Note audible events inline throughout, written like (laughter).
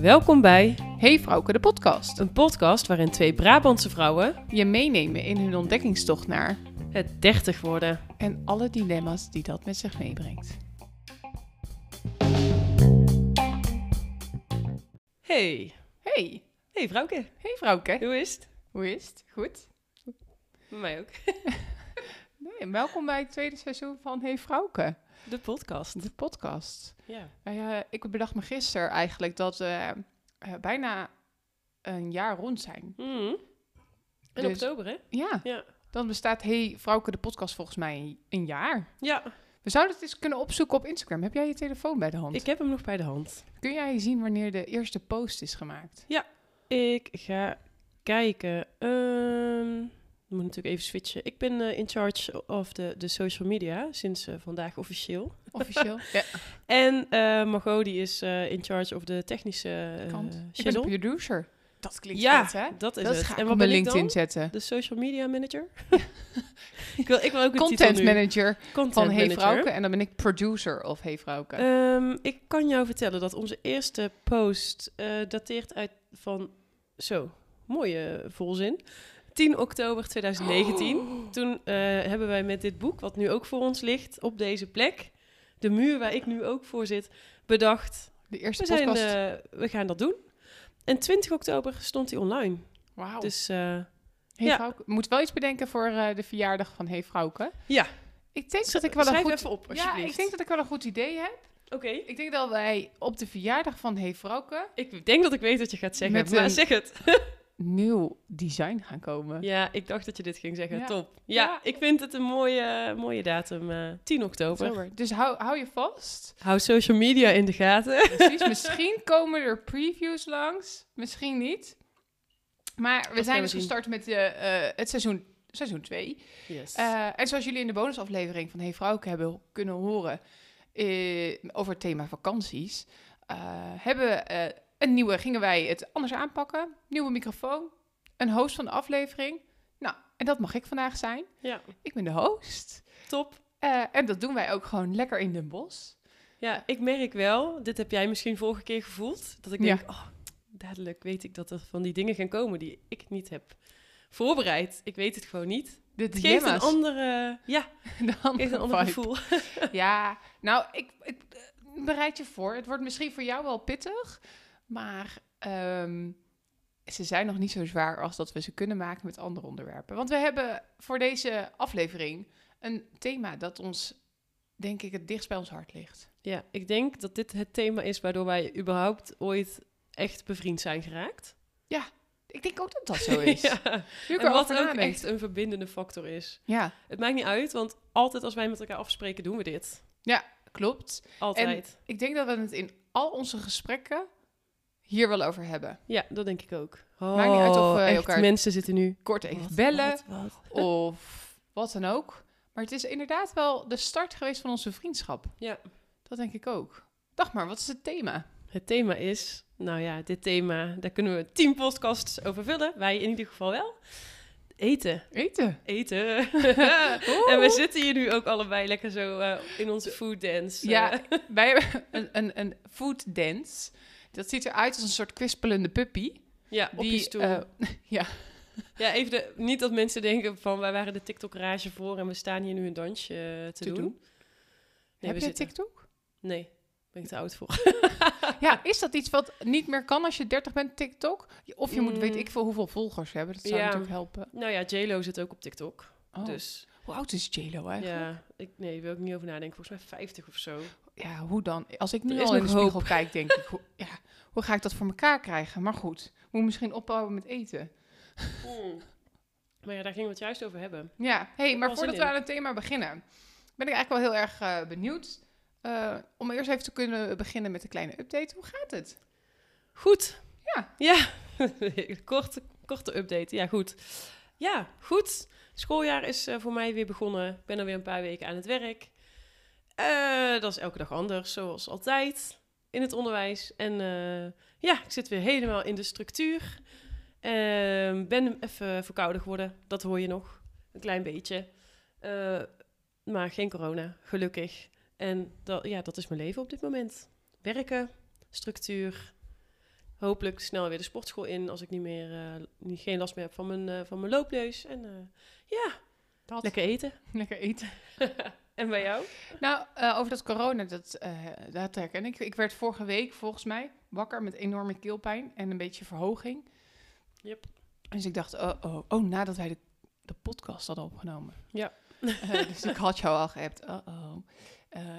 Welkom bij Hey Vrouwke, de podcast. een podcast waarin twee Brabantse vrouwen Je meenemen in hun ontdekkingstocht naar het 30 worden. en alle dilemma's die dat met zich meebrengt. Hey, Hey, hey vrouwke, hey Vrouwke. hoe is het? Hoe is het? Goed? Bij mij ook. (laughs) Nee, welkom bij het tweede seizoen van Hey Vrouwke, De podcast. de podcast. Ja. Ja, ik bedacht me gisteren eigenlijk dat we eh, bijna een jaar rond zijn. Mhm. In Dus- oktober, hè? Ja, Ja. dan bestaat Hey Vrouwke, de podcast volgens mij een jaar. Ja, We zouden het eens kunnen opzoeken op Instagram. Heb jij je telefoon bij de hand? ik heb hem nog bij de hand. Kun jij zien wanneer de eerste post is gemaakt? Ik ga kijken. Ehm moet natuurlijk even switchen. Ik ben eh, in charge of de, de social media sinds eh, vandaag officieel. Officieel? (laughs) ja. En Margot die is in charge of de technische uh, Kant. Ik ben de producer. Dat klinkt Ja, goed, hè? dat is dat het. en wat ben ik LinkedIn dan? zetten. De social media manager. (laughs) (laughs) ik, wil, ik wil ook een Content manager Content van Hey. Vrouwke. En dan ben ik producer of Hey Vrouwke. Ehm, ik kan jou vertellen dat onze eerste post dateert uit van... Zo, mooie volzin. 10 oktober 2019. Toen eh, hebben wij met dit boek, wat nu ook voor ons ligt, op deze plek... De muur waar ik nu ook voor zit, bedacht... de eerste We, zijn, podcast. eh, we gaan dat doen. En 20 oktober stond hij online. Wauw. Dus Hey ja. Vrouwke. Moet wel iets bedenken voor de verjaardag van Hey Vrouwke. ja, Ik denk dat ik wel een schrijf goed... even op, ja, ik denk dat ik wel een goed idee heb. Oké. Ik denk dat wij op de verjaardag van Hey Vrouwke Ik denk dat ik weet wat je gaat zeggen, Met maar een- zeg het. Nieuw design gaan komen. Ja, ik dacht dat je dit ging zeggen. Ja. Top. Ja, Ja. ik vind het een mooie, mooie datum. eh 10 oktober. Dus hou, hou je vast. Hou social media in de gaten. (laughs) Precies, misschien komen er previews langs, misschien niet. Maar we zijn dus zien. gestart met de, eh, het seizoen, seizoen 2. Yes. Eh, en zoals jullie in de bonusaflevering van Hey Vrouwke hebben kunnen horen eh, over het thema vakanties, eh, hebben we eh, een nieuwe, gingen wij het anders aanpakken. Nieuwe microfoon, een host van de aflevering. Nou, en dat mag ik vandaag zijn. ja, Ik ben de host. top. Eh, en dat doen wij ook gewoon lekker in Den Bosch. Ja, ik merk wel, dit heb jij misschien vorige keer gevoeld, dat ik Ja. denk, oh, dadelijk weet ik dat er van die dingen gaan komen die ik niet heb voorbereid. Ik weet het gewoon niet. De Het geeft een andere, ja, (laughs) andere geeft een ander vibe. gevoel. Ja, nou, ik, ik eh, bereid je voor. Het wordt misschien voor jou wel pittig, maar ehm, ze zijn nog niet zo zwaar als dat we ze kunnen maken met andere onderwerpen. Want we hebben voor deze aflevering een thema dat ons, denk ik, het dichtst bij ons hart ligt. Ja, ik denk dat dit het thema is waardoor wij überhaupt ooit echt bevriend zijn geraakt. Ik denk ook dat dat zo (laughs) is. ja. En wat ook echt een verbindende factor is. Ja, Het maakt niet uit, want altijd als wij met elkaar afspreken, doen we dit. klopt. Altijd. Ik denk dat we het in al onze gesprekken hier wel over hebben. Ja, dat denk ik ook. Maakt niet uit of Oh, elkaar- mensen zitten nu... Kort even Wat, bellen. wat, wat? (laughs) of wat dan ook. Maar het is inderdaad wel de start geweest van onze vriendschap. Ja. Dat denk ik ook. Dag maar, wat is het thema? Het thema is... Nou ja, dit thema, daar kunnen we tien podcasts over vullen. Wij in ieder geval wel. Eten. Eten. Eten. (laughs) (laughs) en we zitten hier nu ook allebei lekker zo eh, in onze food dance. Ja, eh. wij hebben een, een, een food dance. Dat ziet eruit als een soort kwispelende puppy. ja, op je Die, stoel. eh, (laughs) Ja, even de, niet dat mensen denken van wij waren de TikTok-rage voor en we staan hier nu een dansje eh, te, Te doen. doen. Nee, heb je zitten- TikTok? Nee, ben ik te oud voor. (laughs) Ja, is dat iets wat niet meer kan als je 30 bent TikTok? Of je moet, Mm. weet ik veel, hoeveel volgers hebben. Dat zou Ja. natuurlijk helpen. nou ja, JLo zit ook op TikTok. Oh. Dus Hoe oud is J-Lo eigenlijk? ja, ik, nee, wil ik niet over nadenken. Volgens mij 50 of zo. Ja, hoe dan? Als ik nu al in de nog spiegel hoop. kijk, denk ik, hoe, ja, hoe ga ik dat voor elkaar krijgen? Maar goed, moet misschien ophouden met eten. Maar ja, daar gingen we het juist over hebben. Ja, hey, maar voordat we aan het thema beginnen, ben ik eigenlijk wel heel erg eh, benieuwd. eh, om eerst even te kunnen beginnen met een kleine update. Hoe gaat het? Goed. Ja. Ja, (laughs) korte, korte update. Ja, goed. Ja, goed. Schooljaar is eh, voor mij weer begonnen. Ik ben alweer een paar weken aan het werk. Eh, dat is elke dag anders, zoals altijd in het onderwijs. En eh, ja, ik zit weer helemaal in de structuur. Ehm, ben even verkouden geworden, dat hoor je nog. Een klein beetje. Eh, maar geen corona, gelukkig. En dat, ja, dat is mijn leven op dit moment. Werken, structuur. Hopelijk snel weer de sportschool in als ik niet meer, niet, geen last meer heb van mijn, van mijn loopneus. En ja, Dat. lekker eten. Lekker eten. (laughs) en bij jou? Nou, eh, over dat corona, dat, eh dat herken ik. Ik werd vorige week volgens mij wakker met enorme keelpijn en een beetje verhoging. Yep. Dus ik dacht, oh, oh, oh nadat wij de, de podcast hadden opgenomen. Ja. Eh, (laughs) dus ik had jou al geappt. Oh, oh.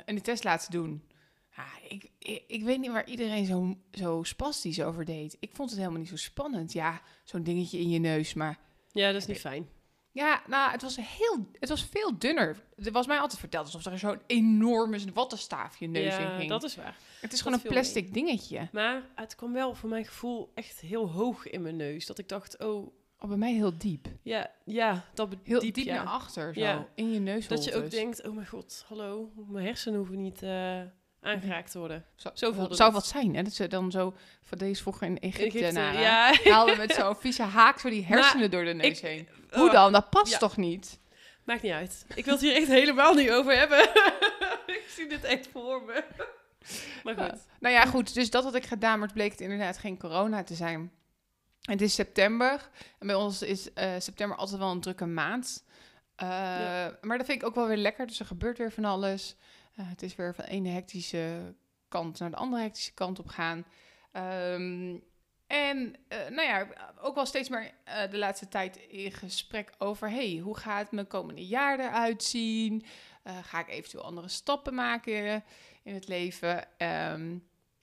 En de test laten doen. Ja, ik, ik, ik weet niet waar iedereen zo, zo spastisch over deed. Ik vond het helemaal niet zo spannend. Ja, zo'n dingetje in je neus, maar... Ja, dat is niet fijn. Ja, nou, het was, heel, het was veel dunner. Er was mij altijd verteld alsof er zo'n enorme wattenstaaf je neus in Ja, ging. dat is waar. het is dat gewoon een plastic dingetje. Maar het kwam wel voor mijn gevoel echt heel hoog in mijn neus. Dat ik dacht, oh, Oh, bij mij heel diep. ja, ja dat Heel diep, diep, ja. naar achter, zo. Ja. In je neus. Dat je ook denkt, oh mijn god, hallo, mijn hersenen hoeven niet eh, aangeraakt te worden. Zo, Zo voelde zou wat zijn, hè? Dat ze dan zo... Van deze vroeger in Egypte, Egypte, naar, ja. haalden met zo'n (laughs) vieze haak zo die hersenen door de neus ik- heen. Hoe Oh, dan? Dat past ja. toch niet? Maakt niet uit. Ik wil het hier echt helemaal niet over hebben. (laughs) ik zie dit echt voor me. Maar goed. Nou ja, goed. Dus dat had ik gedaan, maar het bleek het inderdaad geen corona te zijn. Het is september. En bij ons is eh, september altijd wel een drukke maand. Eh, Maar dat vind ik ook wel weer lekker. Dus er gebeurt weer van alles. Eh, het is weer van de ene hectische kant naar de andere hectische kant op gaan. Ehm, en eh, nou ja, ook wel steeds meer eh, de laatste tijd in gesprek over... hey, hoe gaat mijn komende jaar eruit zien? Ga ik eventueel andere stappen maken in het leven? Ehm,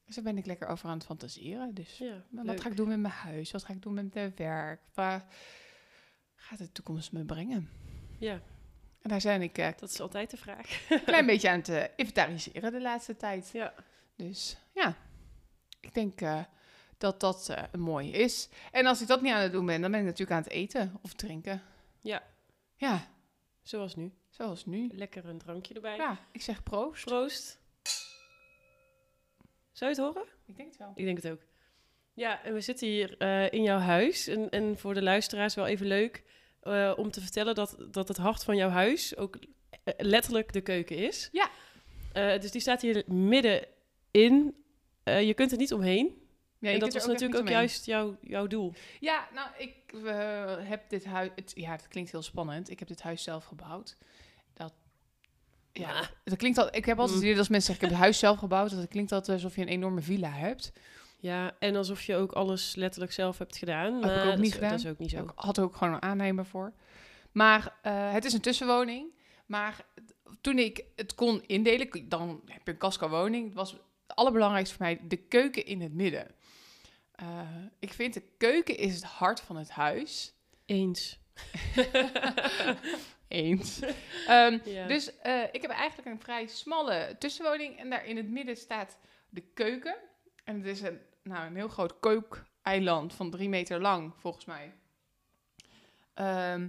dus daar ben ik lekker over aan het fantaseren. Dus Ja, wat leuk. ga ik doen met mijn huis? Wat ga ik doen met mijn werk? Waar gaat de toekomst me brengen? ja, En daar zijn ik eh, dat is altijd de vraag. een klein beetje aan het eh, inventariseren de laatste tijd. Ja. Dus ja, ik denk eh, dat dat mooie is. En als ik dat niet aan het doen ben, dan ben ik natuurlijk aan het eten of drinken. Ja. Ja, Zoals nu. zoals nu. Lekker een drankje erbij. Ja, ik zeg proost. Proost. Zou je het horen? Ik denk het wel. Ik denk het ook. Ja, en we zitten hier in jouw huis. En, en voor de luisteraars wel even leuk eh, om te vertellen dat, dat het hart van jouw huis ook eh, letterlijk de keuken is. Ja. Eh, dus die staat hier middenin. Eh je kunt er niet omheen. Ja, en dat was natuurlijk ook juist jouw, jouw doel. Ja, nou, ik heb dit huis... Het, ja, het klinkt heel spannend. Ik heb dit huis zelf gebouwd. Dat... Ja, Ah. dat klinkt al. Ik heb altijd Mm. het idee dat als mensen zeggen: Ik heb het huis zelf gebouwd. Dat het klinkt altijd alsof je een enorme villa hebt. Ja, en alsof je ook alles letterlijk zelf hebt gedaan. ik Maar ook dat niet is- gedaan. Dat is ook niet zo. Ik had ook gewoon een aannemer voor. Maar eh, het is een tussenwoning. Maar toen ik het kon indelen, dan heb je een casco-woning. Het was het allerbelangrijkste voor mij de keuken in het midden. Eh, ik vind de keuken is het hart van het huis. Eens. (laughs) Eens. (laughs) Ehm, Ja. Dus eh, ik heb eigenlijk een vrij smalle tussenwoning. En daar in het midden staat de keuken. En het is een, nou, een heel groot kookeiland van drie meter lang, volgens mij. Ehm,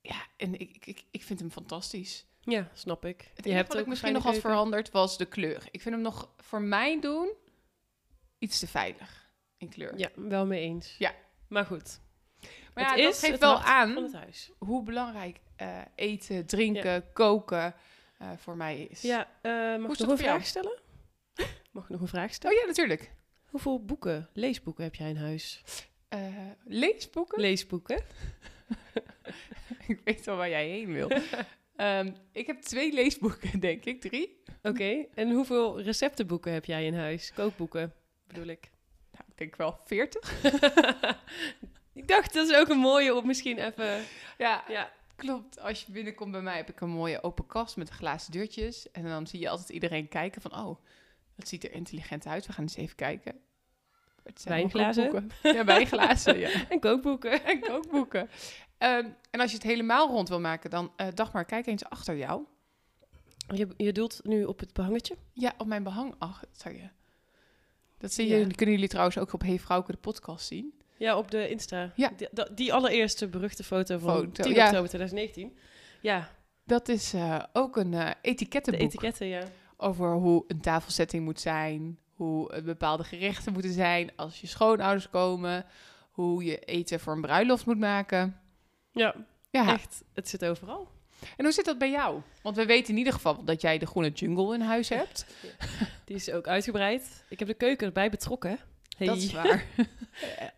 ja, en ik, ik, ik vind hem fantastisch. ja, snap ik. Het enige wat ik misschien nog had veranderd was de kleur. Ik vind hem nog voor mijn doen iets te veilig in kleur. Ja, wel mee eens. Ja. Maar goed. maar het ja, is dat geeft wel aan van het huis. hoe belangrijk eh, eten, drinken, koken eh, voor mij is. Ja, eh, mag ik een vraag stellen? Mag ik nog een vraag stellen? Oh ja, natuurlijk. Hoeveel boeken, leesboeken heb jij in huis? Eh, leesboeken? Leesboeken? (laughs) ik weet wel waar jij heen wil. Ehm, ik heb twee leesboeken, denk ik. Drie? Oké. En hoeveel receptenboeken heb jij in huis? Kookboeken, bedoel ik. Nou, ik denk wel veertig. (laughs) ik dacht, dat is ook een mooie om misschien even... Ja, Ja, klopt. Als je binnenkomt bij mij heb ik een mooie open kast met glazen deurtjes. En dan zie je altijd iedereen kijken van... Oh, dat ziet er intelligent uit. We gaan eens even kijken. Het zijn Wijnglazen? Ja, wijnglazen, ja. (laughs) en kookboeken. En kookboeken. Ehm, en als je het helemaal rond wil maken, dan... eh Dagmar, kijk eens achter jou. Je, je doelt nu op het behangetje? Ja, op mijn behang achter je. Dat zie Ja. je, kunnen jullie trouwens ook op Hey Vrouwke de podcast zien. Ja, op de Insta. Ja. Die, die allereerste beruchte foto van Foto, 10 ja. oktober 2019. Ja, Dat is eh, ook een de etikettenboek etiketten, ja. Over hoe een tafelsetting moet zijn, hoe eh, bepaalde gerechten moeten zijn als je schoonouders komen, hoe je eten voor een bruiloft moet maken. Ja, Ja, echt. Het zit overal. En hoe zit dat bij jou? Want we weten in ieder geval dat jij de groene jungle in huis hebt. (laughs) Die is ook uitgebreid. Ik heb de keuken erbij betrokken. Hey. Dat is (laughs) waar.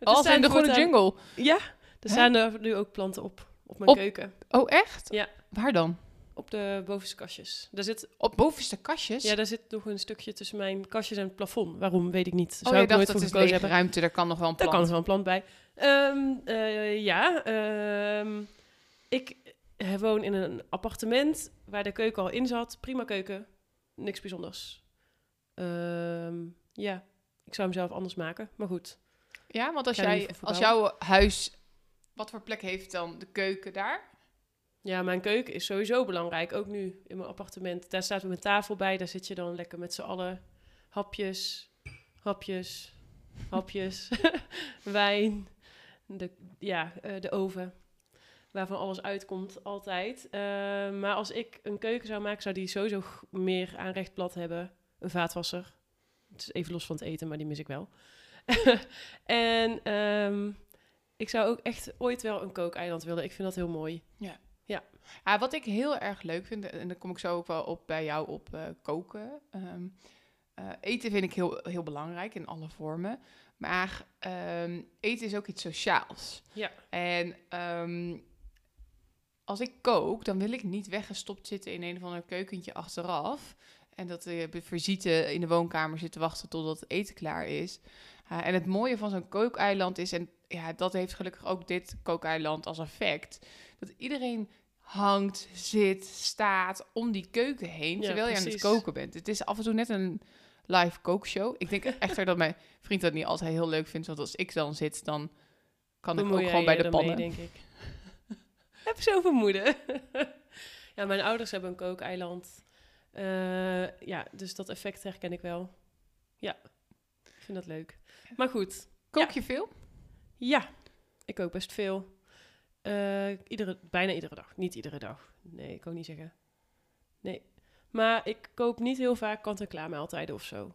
Als in de groene jungle. Ja, er staan er nu ook planten op. Op mijn Op- keuken. Oh, echt? Ja. Waar dan? Op de bovenste kastjes. Daar zit, Op bovenste kastjes? ja, daar zit nog een stukje tussen mijn kastjes en het plafond. Waarom, weet ik niet. oh, Zou je ik dacht nooit dat voor is hebben. ruimte, daar kan nog wel een Daar plant. kan er wel een plant bij. Ehm, eh, ja, ehm, ik eh, woon in een appartement waar de keuken al in zat. Prima keuken, niks bijzonders. Ehm, ja, ik zou hem zelf anders maken, maar goed. Ja, want als, jij, als jouw huis... Wat voor plek heeft dan de keuken daar? Ja, mijn keuken is sowieso belangrijk, ook nu in mijn appartement. Daar staat mijn tafel bij, daar zit je dan lekker met z'n allen. Hapjes, hapjes, hapjes, (laughs) wijn, de, ja, eh, de oven, waarvan alles uitkomt, altijd. Eh, maar als ik een keuken zou maken, zou die sowieso meer aanrechtblad hebben. Een vaatwasser. Het is even los van het eten, maar die mis ik wel. (laughs) en ehm, ik zou ook echt ooit wel een kookeiland willen. Ik vind dat heel mooi. Ja, wat ik heel erg leuk vind, en dan kom ik zo ook wel op bij jou op eh, koken. Ehm, eh, eten vind ik heel, heel belangrijk in alle vormen. Maar ehm, eten is ook iets sociaals. Ja. En ehm, als ik kook, dan wil ik niet weggestopt zitten in een of ander keukentje achteraf. En dat de visite in de woonkamer zit te wachten totdat het eten klaar is. Uh, en het mooie van zo'n kookeiland is, en ja, dat heeft gelukkig ook dit kookeiland als effect, dat iedereen hangt, zit, staat om die keuken heen, Ja, terwijl je aan het koken bent. Het is af en toe net een live kookshow. Ik denk (laughs) echter dat mijn vriend dat niet altijd heel leuk vindt, want als ik dan zit, dan kan ik ook gewoon bij de pannen. denk ik. (laughs) Heb zo'n vermoeden. (laughs) ja, mijn ouders hebben een kookeiland. Eh ja, dus dat effect herken ik wel. Ja, ik vind dat leuk. Maar goed, Kook je veel? ja, ik kook best veel. Eh, iedere, bijna iedere dag. Niet iedere dag. Nee, ik kan niet zeggen. Nee. Maar ik koop niet heel vaak kant-en-klaar maaltijden of zo.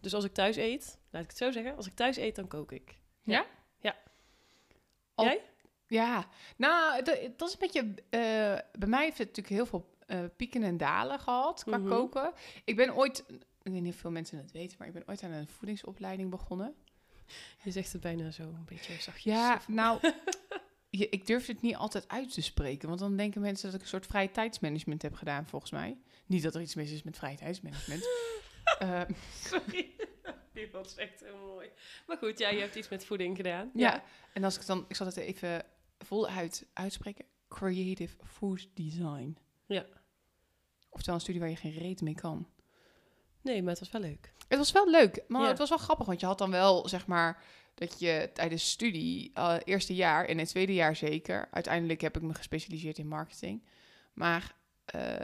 Dus als ik thuis eet, laat ik het zo zeggen. Als ik thuis eet, dan kook ik. Ja? Ja. Al- Jij? Ja, nou, dat, dat is een beetje... eh, bij mij heeft het natuurlijk heel veel eh, pieken en dalen gehad qua Mhm. koken. Ik ben ooit... Ik weet niet of veel mensen het weten, maar ik ben ooit aan een voedingsopleiding begonnen. Je zegt het bijna zo een beetje zachtjes. Ja, (laughs) nou, je, ik durf het niet altijd uit te spreken, want dan denken mensen dat ik een soort vrije tijdsmanagement heb gedaan, volgens mij. Niet dat er iets mis is met vrije tijdsmanagement. (laughs) Eh, Sorry. Die was echt heel mooi. Maar goed, ja, je hebt iets met voeding gedaan. ja. en als ik dan, ik zal het even voluit uitspreken, creative food design. Ja. Oftewel een studie waar je geen reet mee kan. Nee, maar het was wel leuk. Het was wel leuk, maar Ja. het was wel grappig, want je had dan wel, zeg maar, dat je tijdens studie, eh, eerste jaar en het tweede jaar zeker, uiteindelijk heb ik me gespecialiseerd in marketing, maar eh,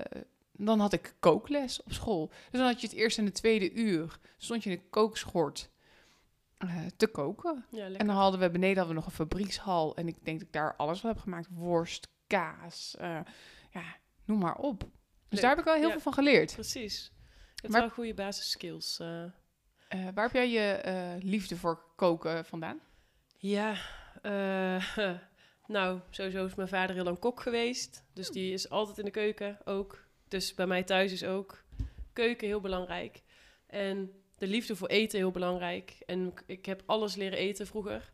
dan had ik kookles op school. Dus dan had je het eerste en het tweede uur, stond je in een kookschort eh, te koken. Ja. En dan hadden we beneden hadden we nog een fabriekshal en ik denk dat ik daar alles van heb gemaakt. Worst, kaas, ja, noem maar op. Dus Leuk. daar heb ik wel heel Ja. veel van geleerd. Precies. Je hebt Maar- wel goede basisskills. eh. Eh, waar heb jij je eh, liefde voor koken vandaan? Ja, eh, (laughs) nou, sowieso is mijn vader heel lang kok geweest. Dus die is altijd in de keuken ook. Dus bij mij thuis is ook keuken heel belangrijk. En de liefde voor eten heel belangrijk. En ik- heb alles leren eten vroeger.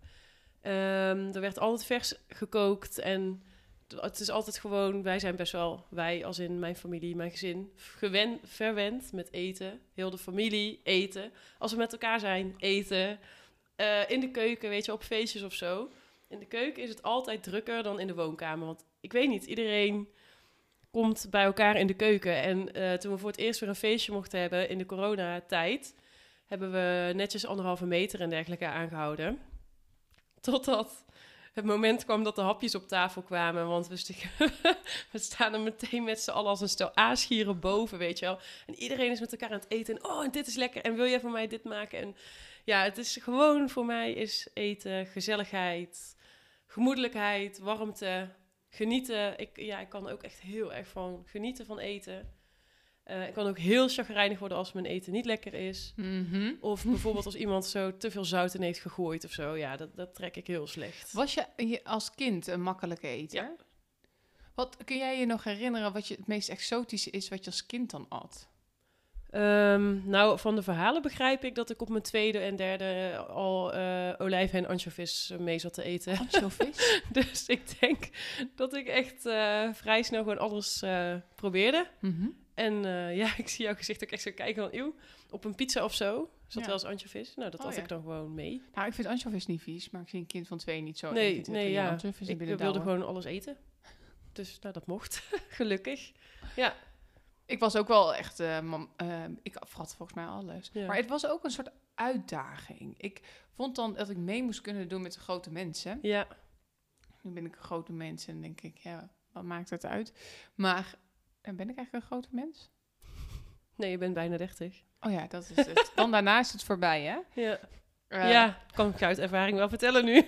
Ehm, er werd altijd vers gekookt. En het is altijd gewoon, wij zijn best wel, wij als in mijn familie, mijn gezin, gewen, verwend met eten. Heel de familie eten. Als we met elkaar zijn, eten. Eh, in de keuken, weet je, op feestjes of zo. In de keuken is het altijd drukker dan in de woonkamer. Want ik weet niet, iedereen komt bij elkaar in de keuken. En eh, toen we voor het eerst weer een feestje mochten hebben in de coronatijd, hebben we netjes anderhalve meter en dergelijke aangehouden. Totdat het moment kwam dat de hapjes op tafel kwamen. Want we, st- (laughs) we staan er meteen met z'n allen als een stel aasgieren boven, weet je wel. En iedereen is met elkaar aan het eten. En, oh, en dit is lekker. En wil jij voor mij dit maken? En ja, het is gewoon voor mij is eten, gezelligheid, gemoedelijkheid, warmte, genieten. Ik, ja, ik kan ook echt heel erg van genieten van eten. Eh, ik kan ook heel chagrijnig worden als mijn eten niet lekker is. Mhm. Of bijvoorbeeld als iemand zo te veel zout in heeft gegooid of zo. Ja, dat, dat trek ik heel slecht. Was je als kind een makkelijke eter? Ja. Wat kun jij je nog herinneren wat je het meest exotische is wat je als kind dan at? Ehm, nou, van de verhalen begrijp ik dat ik op mijn tweede en derde al eh olijven en anchovies mee zat te eten. Anchovies? (laughs) dus ik denk dat ik echt eh, vrij snel gewoon alles eh, probeerde. Mhm. En eh, (laughs) ja, ik zie jouw gezicht ook echt zo kijken van, eeuw, op een pizza of zo zat Ja. wel eens anchovies. Nou, dat Oh, had ja. ik dan gewoon mee. Nou, ik vind anchovies niet vies, maar ik zie een kind van twee niet zo nee, eten. nee, ja. anchovies Ik binnen wilde gewoon alles eten. Dus nou, dat mocht, (laughs) gelukkig. Ja, Ik was ook wel echt... eh, mam- eh, ik had volgens mij alles. Ja. Maar het was ook een soort uitdaging. Ik vond dan dat ik mee moest kunnen doen met de grote mensen. ja. Nu ben ik een grote mens en denk ik, ja, wat maakt het uit? Maar eh, ben ik eigenlijk een grote mens? Nee, je bent bijna 30. Oh ja, dat is het. Dan daarna is het voorbij, hè? (laughs) Ja, Eh, ja kan ik uit ervaring wel vertellen nu.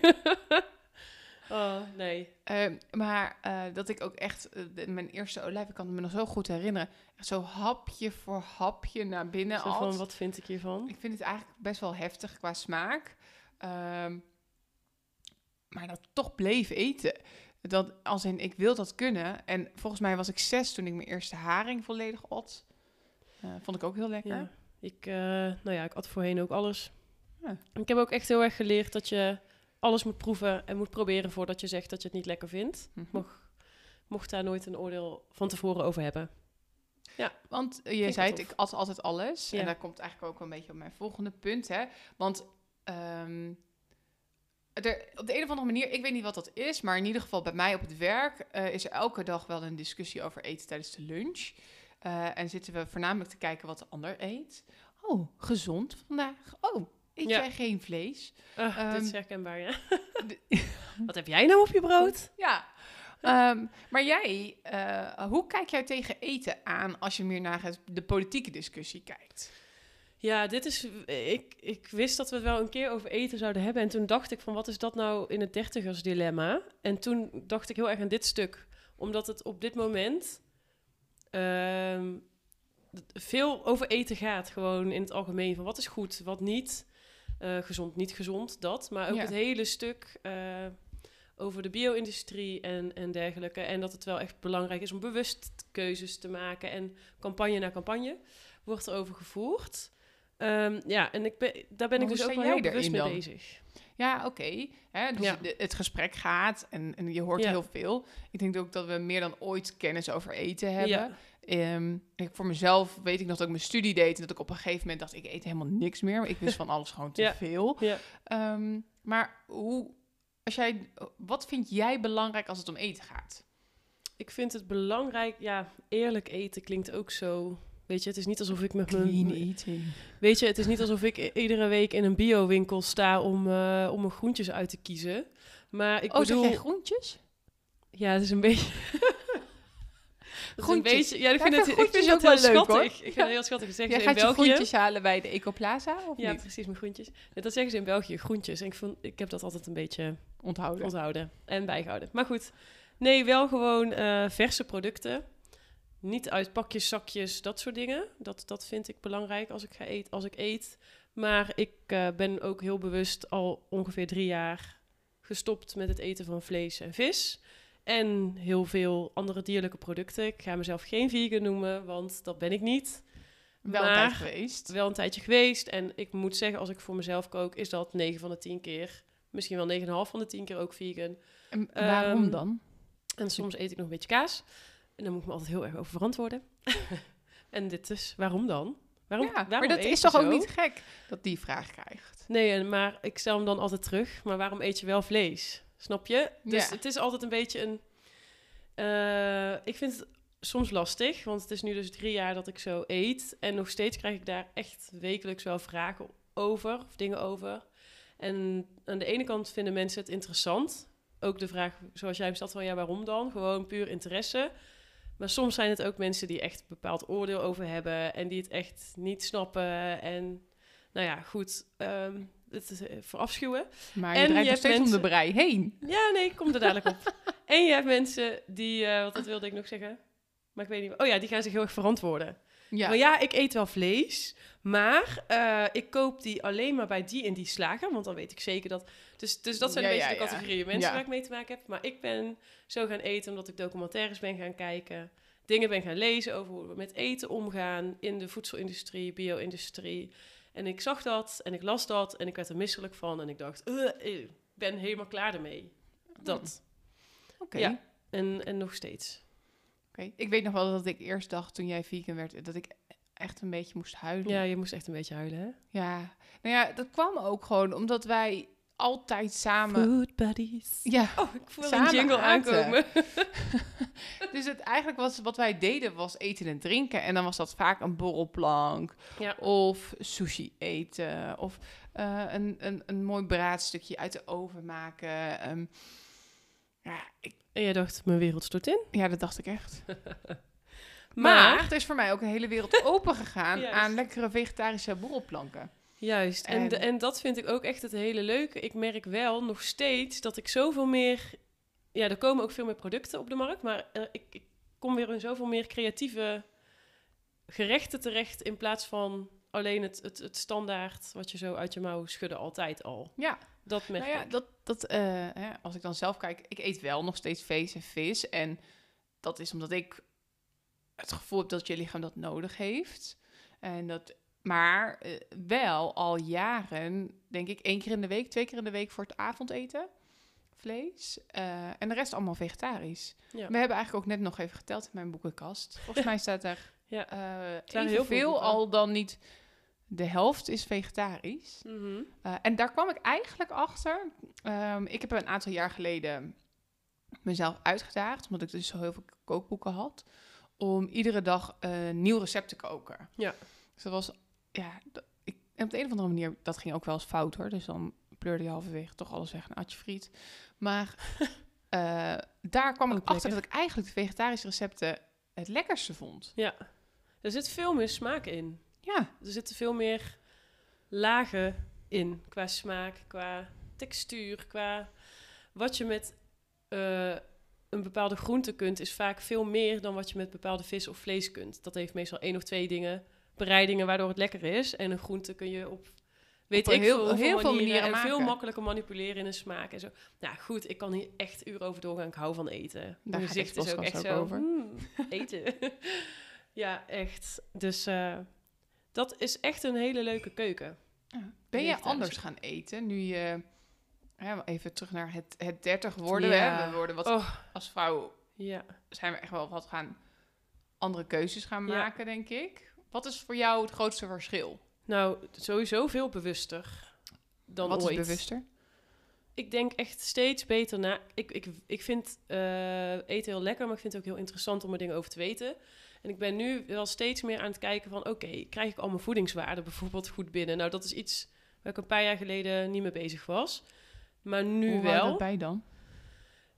(laughs) oh, nee. eh, maar eh, dat ik ook echt, eh, mijn eerste olijf, ik kan me nog zo goed herinneren, echt zo hapje voor hapje naar binnen Zo van, wat vind ik hiervan? Ik vind het eigenlijk best wel heftig qua smaak. Ehm, maar dat toch bleef eten. Dat, als in, ik wil dat kunnen. En volgens mij was ik zes toen ik mijn eerste haring volledig at. Eh, vond ik ook heel lekker. Ja. Ik, eh, nou ja, ik at voorheen ook alles. Ja. Ik heb ook echt heel erg geleerd dat je alles moet proeven en moet proberen voordat je zegt dat je het niet lekker vindt. Mhm. Mocht, mocht daar nooit een oordeel van tevoren over hebben. Want eh, je zei het, ik at altijd alles. Ja. En daar komt eigenlijk ook een beetje op mijn volgende punt. Hè? Want ehm, er, op de een of andere manier, ik weet niet wat dat is, maar in ieder geval bij mij op het werk eh, is er elke dag wel een discussie over eten tijdens de lunch. Eh, en zitten we voornamelijk te kijken wat de ander eet. Oh, gezond vandaag. Oh, eet Ja. jij geen vlees? Ehm, dit is herkenbaar, ja. (laughs) (laughs) Wat heb jij nou op je brood? Ja. Ehm, maar jij, eh, hoe kijk jij tegen eten aan als je meer naar de politieke discussie kijkt? Ja, dit is. Ik, ik wist dat we het wel een keer over eten zouden hebben. En toen dacht ik van wat is dat nou in het dertigers dilemma? En toen dacht ik heel erg aan dit stuk. Omdat het op dit moment ehm, veel over eten gaat. Gewoon in het algemeen. Van wat is goed, wat niet. Eh, gezond, niet gezond, dat. Maar ook Ja. het hele stuk eh, over de bio-industrie en, en dergelijke. En dat het wel echt belangrijk is om bewust keuzes te maken. En campagne na campagne wordt er over gevoerd. Ehm, ja, en ik ben, daar ben Maar ik dus ook wel heel bewust mee dan? bezig. Ja, oké. Dus Ja. het gesprek gaat en, en je hoort Ja. heel veel. Ik denk ook dat we meer dan ooit kennis over eten hebben. Ja. Ehm, ik, voor mezelf weet ik nog dat ik mijn studie deed... en dat ik op een gegeven moment dacht, ik eet helemaal niks meer. Maar ik wist van alles gewoon te veel. Ehm, maar hoe, als jij, wat vind jij belangrijk als het om eten gaat? Ik vind het belangrijk, ja, eerlijk eten klinkt ook zo. Weet je, het is niet alsof ik met Clean mijn. eating. Weet je, het is niet alsof ik iedere week in een biowinkel sta om, eh, om mijn groentjes uit te kiezen. Maar ik oh, bedoel, jij groentjes? ja, het is een beetje. (laughs) Een Groentjes. beetje, ja, ik Ja, ik vind vind het, ik vind het heel ook wel leuk, schattig. hoor. Ik vind Ja. het heel schattig. Zeggen Jij ze in gaat je België. groentjes halen bij de Ecoplaza of Ja, niet? precies, mijn groentjes. Ja, Dat zeggen ze in België, groentjes. En ik, vond, ik heb dat altijd een beetje Onthouden. onthouden en bijgehouden. Maar goed, nee, wel gewoon eh, verse producten. Niet uit pakjes, zakjes, dat soort dingen. Dat, dat vind ik belangrijk als ik, ga eten, als ik eet. Maar ik eh, ben ook heel bewust al ongeveer drie jaar gestopt met het eten van vlees en vis. En heel veel andere dierlijke producten. Ik ga mezelf geen vegan noemen, want dat ben ik niet. Wel een Maar- tijd geweest. Wel een tijdje geweest. En ik moet zeggen, als ik voor mezelf kook, is dat 9 van de 10 keer. Misschien wel 9,5 van de 10 keer ook vegan. En waarom Ehm, dan? En soms eet ik nog een beetje kaas. En dan moet ik me altijd heel erg over verantwoorden. (laughs) en dit is, waarom dan? Waarom, ja, waarom maar dat is toch ook niet gek dat die vraag krijgt. Nee, maar ik stel hem dan altijd terug. Maar waarom eet je wel vlees? Snap je? Dus Ja. het is altijd een beetje een... eh, ik vind het soms lastig, want het is nu dus drie jaar dat ik zo eet. En nog steeds krijg ik daar echt wekelijks wel vragen over, of dingen over. En aan de ene kant vinden mensen het interessant. Ook de vraag, zoals jij hem stelt, van ja, waarom dan? Gewoon puur interesse. Maar soms zijn het ook mensen die echt een bepaald oordeel over hebben en die het echt niet snappen. En nou ja, goed, ehm, het is eh, verafschuwen. Maar En je je draait nog steeds om de brei heen. Ja, nee, ik kom er dadelijk op. (laughs) en je hebt mensen die, eh wat dat wilde ik nog zeggen. Maar ik weet niet... Oh ja, die gaan zich heel erg verantwoorden. Ja. Maar ja, ik eet wel vlees. Maar eh, ik koop die alleen maar bij die en die slager. Want dan weet ik zeker dat... Dus, dus dat zijn Ja, een beetje ja, de categorieën mensen waar ik mee te maken heb. Maar ik ben zo gaan eten omdat ik documentaires ben gaan kijken. Dingen ben gaan lezen over hoe we met eten omgaan. In de voedselindustrie, bio-industrie. En ik zag dat en ik las dat en ik werd er misselijk van. En ik dacht, "Eh, ik ben helemaal klaar ermee. Dat. Oké. Ja. En, en nog steeds. Ik weet nog wel dat ik eerst dacht toen jij vegan werd, dat ik echt een beetje moest huilen. Ja, je moest echt een beetje huilen, hè? Ja. Nou ja, dat kwam ook gewoon omdat wij altijd samen... Food buddies. Ja, Oh, ik voel Samen een jingle aankomen. (laughs) dus het eigenlijk was wat wij deden was eten en drinken. En dan was dat vaak een borrelplank Ja. of sushi eten of eh, een, een, een mooi braadstukje uit de oven maken. Ehm, ja, ik, En jij dacht, mijn wereld stort in. ja, dat dacht ik echt. (laughs) Maar, Maar er is voor mij ook een hele wereld (laughs) open gegaan aan lekkere vegetarische borrelplanken. juist. En, En- de- en dat vind ik ook echt het hele leuke. Ik merk wel nog steeds dat ik zoveel meer... Ja, er komen ook veel meer producten op de markt. Maar eh, ik, ik kom weer in zoveel meer creatieve gerechten terecht... in plaats van alleen het, het, het standaard wat je zo uit je mouw schudde altijd al. Ja, Dat merk nou ja, ik. dat, dat, eh, hè, als ik dan zelf kijk, ik eet wel nog steeds vlees en vis. En dat is omdat ik het gevoel heb dat je lichaam dat nodig heeft. En dat, maar eh, wel al jaren, denk ik, één keer in de week, twee keer in de week voor het avondeten. Vlees. Eh, en de rest allemaal vegetarisch. Ja. We hebben eigenlijk ook net nog even geteld in mijn boekenkast. Volgens (laughs) mij staat er Ja. heel veel al dan niet de helft is vegetarisch. Mhm. Uh, en daar kwam ik eigenlijk achter. Ehm, ik heb een aantal jaar geleden mezelf uitgedaagd, omdat ik dus zo heel veel kookboeken had, om iedere dag een nieuw recept te koken. Ja. Dus dat was, ja, ik, en op de een of andere manier, dat ging ook wel eens fout hoor. Dus dan pleurde je halverwege toch alles weg naar atje friet. Maar (laughs) eh, daar kwam ik achter lekker. dat ik eigenlijk de vegetarische recepten het lekkerste vond. Ja. Er zit veel meer smaak in. Ja, Er zitten veel meer lagen in qua smaak, qua textuur, qua wat je met eh, een bepaalde groente kunt, is vaak veel meer dan wat je met bepaalde vis of vlees kunt. Dat heeft meestal één of twee dingen, bereidingen waardoor het lekker is. En een groente kun je op weet Op ik heel- veel, heel veel manieren, manieren en veel makkelijker manipuleren in een smaak en zo. Nou goed, ik kan hier echt uren over doorgaan. Ik hou van eten. Daar Mijn gezicht is ook echt ook zo over. "Hmm, eten. (laughs) ja, echt. Dus eh, dat is echt een hele leuke keuken. Ben je Vegetarische. anders gaan eten nu je... even terug naar het, het 30 worden. Ja. Hè? We worden wat Oh, als vrouw ja. zijn we echt wel wat gaan andere keuzes gaan maken, denk ik. Wat is voor jou het grootste verschil? Nou, sowieso veel bewuster dan wat ooit. is bewuster? Ik denk echt steeds beter na. Ik, ik, ik vind eh, eten heel lekker, maar ik vind het ook heel interessant om er dingen over te weten. En ik ben nu wel steeds meer aan het kijken van... oké, krijg ik al mijn voedingswaarden bijvoorbeeld goed binnen? Nou, dat is iets waar ik een paar jaar geleden niet mee bezig was. Maar nu Hoe wel. dat bij dan?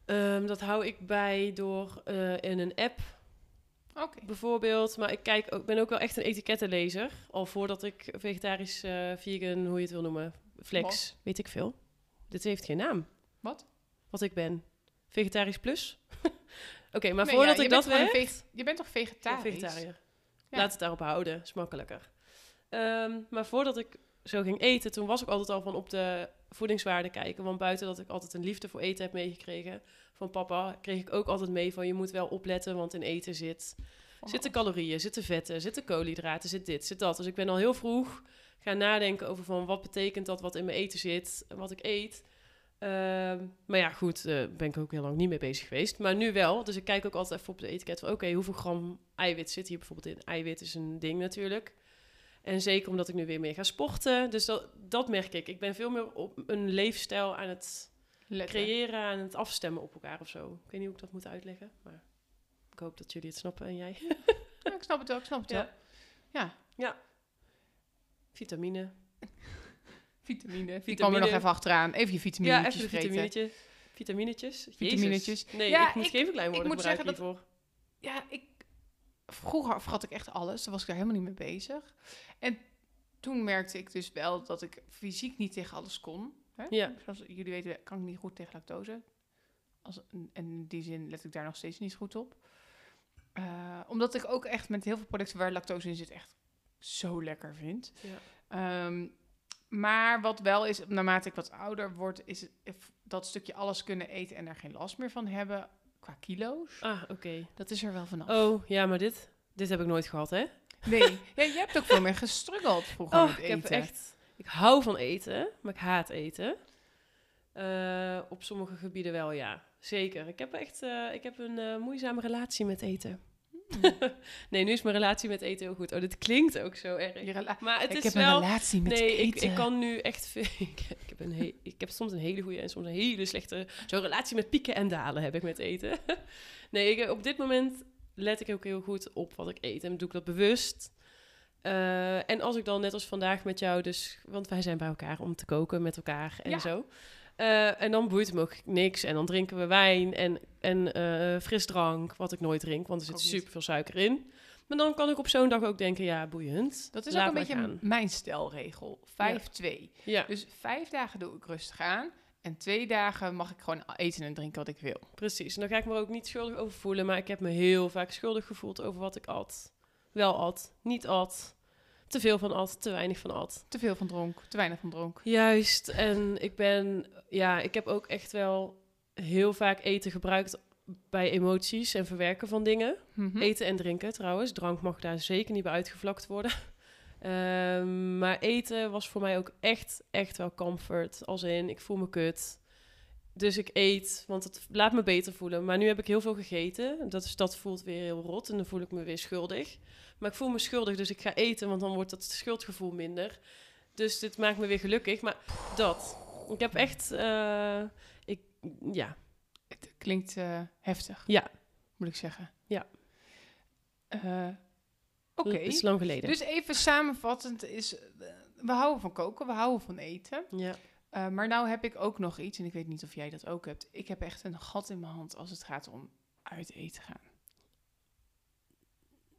Ehm, dat hou ik bij door eh, in een app bijvoorbeeld. Maar ik kijk ook, ben ook wel echt een etikettenlezer. Al voordat ik vegetarisch, eh, vegan, hoe je het wil noemen, flex, weet ik veel. Dit heeft geen naam. Wat? Wat ik ben. Vegetarisch plus? (laughs) Oké, maar Nee, voordat ja, ik dat weet... Je bent toch Ja, vegetarisch? vegetariër. Ja. Laat het daarop houden, is makkelijker. Ehm, maar voordat ik zo ging eten, toen was ik altijd al van op de voedingswaarde kijken. Want buiten dat ik altijd een liefde voor eten heb meegekregen van papa, kreeg ik ook altijd mee van je moet wel opletten, want in eten zit, zitten calorieën, zitten vetten, zitten koolhydraten, zit dit, zit dat. Dus ik ben al heel vroeg nadenken over van wat betekent dat wat in mijn eten zit, wat ik eet. Ehm, maar ja, goed, daar ben ik ook heel lang niet mee bezig geweest. Maar nu wel. Dus ik kijk ook altijd even op de etiket van... oké, hoeveel gram eiwit zit hier bijvoorbeeld in? Eiwit is een ding natuurlijk. En zeker omdat ik nu weer meer ga sporten. Dus dat, dat merk ik. Ik ben veel meer op een leefstijl aan het Letten. creëren... aan het afstemmen op elkaar of zo. Ik weet niet hoe ik dat moet uitleggen. Maar ik hoop dat jullie het snappen en jij. (laughs) Ja, ik snap het wel, ik snap het wel. Ja. Ja, Vitamine. vitamine. Ik Vitamine. kwam er nog even achteraan. Even je Ja, vitaminetjes even de vreten. vitaminetjes. Vitaminetjes. Jezus. Vitaminetjes. Nee, Ja, ik moet ik- geen verklein ik worden moet zeggen hiervoor. Ja, ik... Vroeger vergat ik echt alles. Daar was ik daar helemaal niet mee bezig. En toen merkte ik dus wel dat ik fysiek niet tegen alles kon. Hè? Ja. Zoals jullie weten kan ik niet goed tegen lactose. Als, en in die zin let ik daar nog steeds niet goed op. Eh, omdat ik ook echt met heel veel producten waar lactose in zit echt zo lekker vind. Ja. Ehm, maar wat wel is, naarmate ik wat ouder word, is if- dat stukje alles kunnen eten en daar geen last meer van hebben qua kilo's. Ah, oké. Dat is er wel vanaf. Oh, ja, maar dit, dit heb ik nooit gehad, hè? Nee, ja, je hebt ook veel meer gestruggeld vroeger Oh, met ik eten. heb echt... Ik hou van eten, maar ik haat eten. Eh, op sommige gebieden wel, ja. Zeker. Ik heb echt eh, ik heb een eh, moeizame relatie met eten. (laughs) Nee, nu is mijn relatie met eten heel goed. Oh, dit klinkt ook zo erg. Maar het ik is heb wel... een relatie met nee, ik, eten. ik kan nu echt veel... (laughs) ik, ik heb een he- ik heb soms een hele goede en soms een hele slechte... Zo'n relatie met pieken en dalen heb ik met eten. (laughs) nee, ik, op dit moment let ik ook heel goed op wat ik eet. En doe ik dat bewust. Eh, en als ik dan net als vandaag met jou dus... Want wij zijn bij elkaar om te koken met elkaar en Ja. zo. Eh, en dan boeit het me ook niks. En dan drinken we wijn en, en eh, frisdrank, wat ik nooit drink. Want er zit super veel suiker in. Maar dan kan ik op zo'n dag ook denken, ja, boeiend. Dat is Laat ook een beetje gaan. mijn stelregel. 5-2. Ja, Dus vijf dagen doe ik rustig aan. En twee dagen mag ik gewoon eten en drinken wat ik wil. precies. En dan ga ik me ook niet schuldig over voelen. Maar ik heb me heel vaak schuldig gevoeld over wat ik at. Wel at, niet at. Te veel van at, te weinig van at. Te veel van dronk, te weinig van dronk. Juist. En ik ben, ja, ik heb ook echt wel heel vaak eten gebruikt bij emoties en verwerken van dingen. Mhm. Eten en drinken trouwens. Drank mag daar zeker niet bij uitgevlakt worden. (laughs) Ehm, maar eten was voor mij ook echt, echt wel comfort. Als in, ik voel me kut. Dus ik eet, want het laat me beter voelen. Maar nu heb ik heel veel gegeten. Dat, is, dat voelt weer heel rot en dan voel ik me weer schuldig. Maar ik voel me schuldig, dus ik ga eten, want dan wordt dat schuldgevoel minder. Dus dit maakt me weer gelukkig. Maar dat. Ik heb echt, eh, ik, ja, Het klinkt eh, heftig. Ja. Moet ik zeggen. Ja. Eh, Oké. het is lang geleden. Dus even samenvattend is... we houden van koken, we houden van eten. ja. Eh, maar nou heb ik ook nog iets, en ik weet niet of jij dat ook hebt. Ik heb echt een gat in mijn hand als het gaat om uit eten gaan.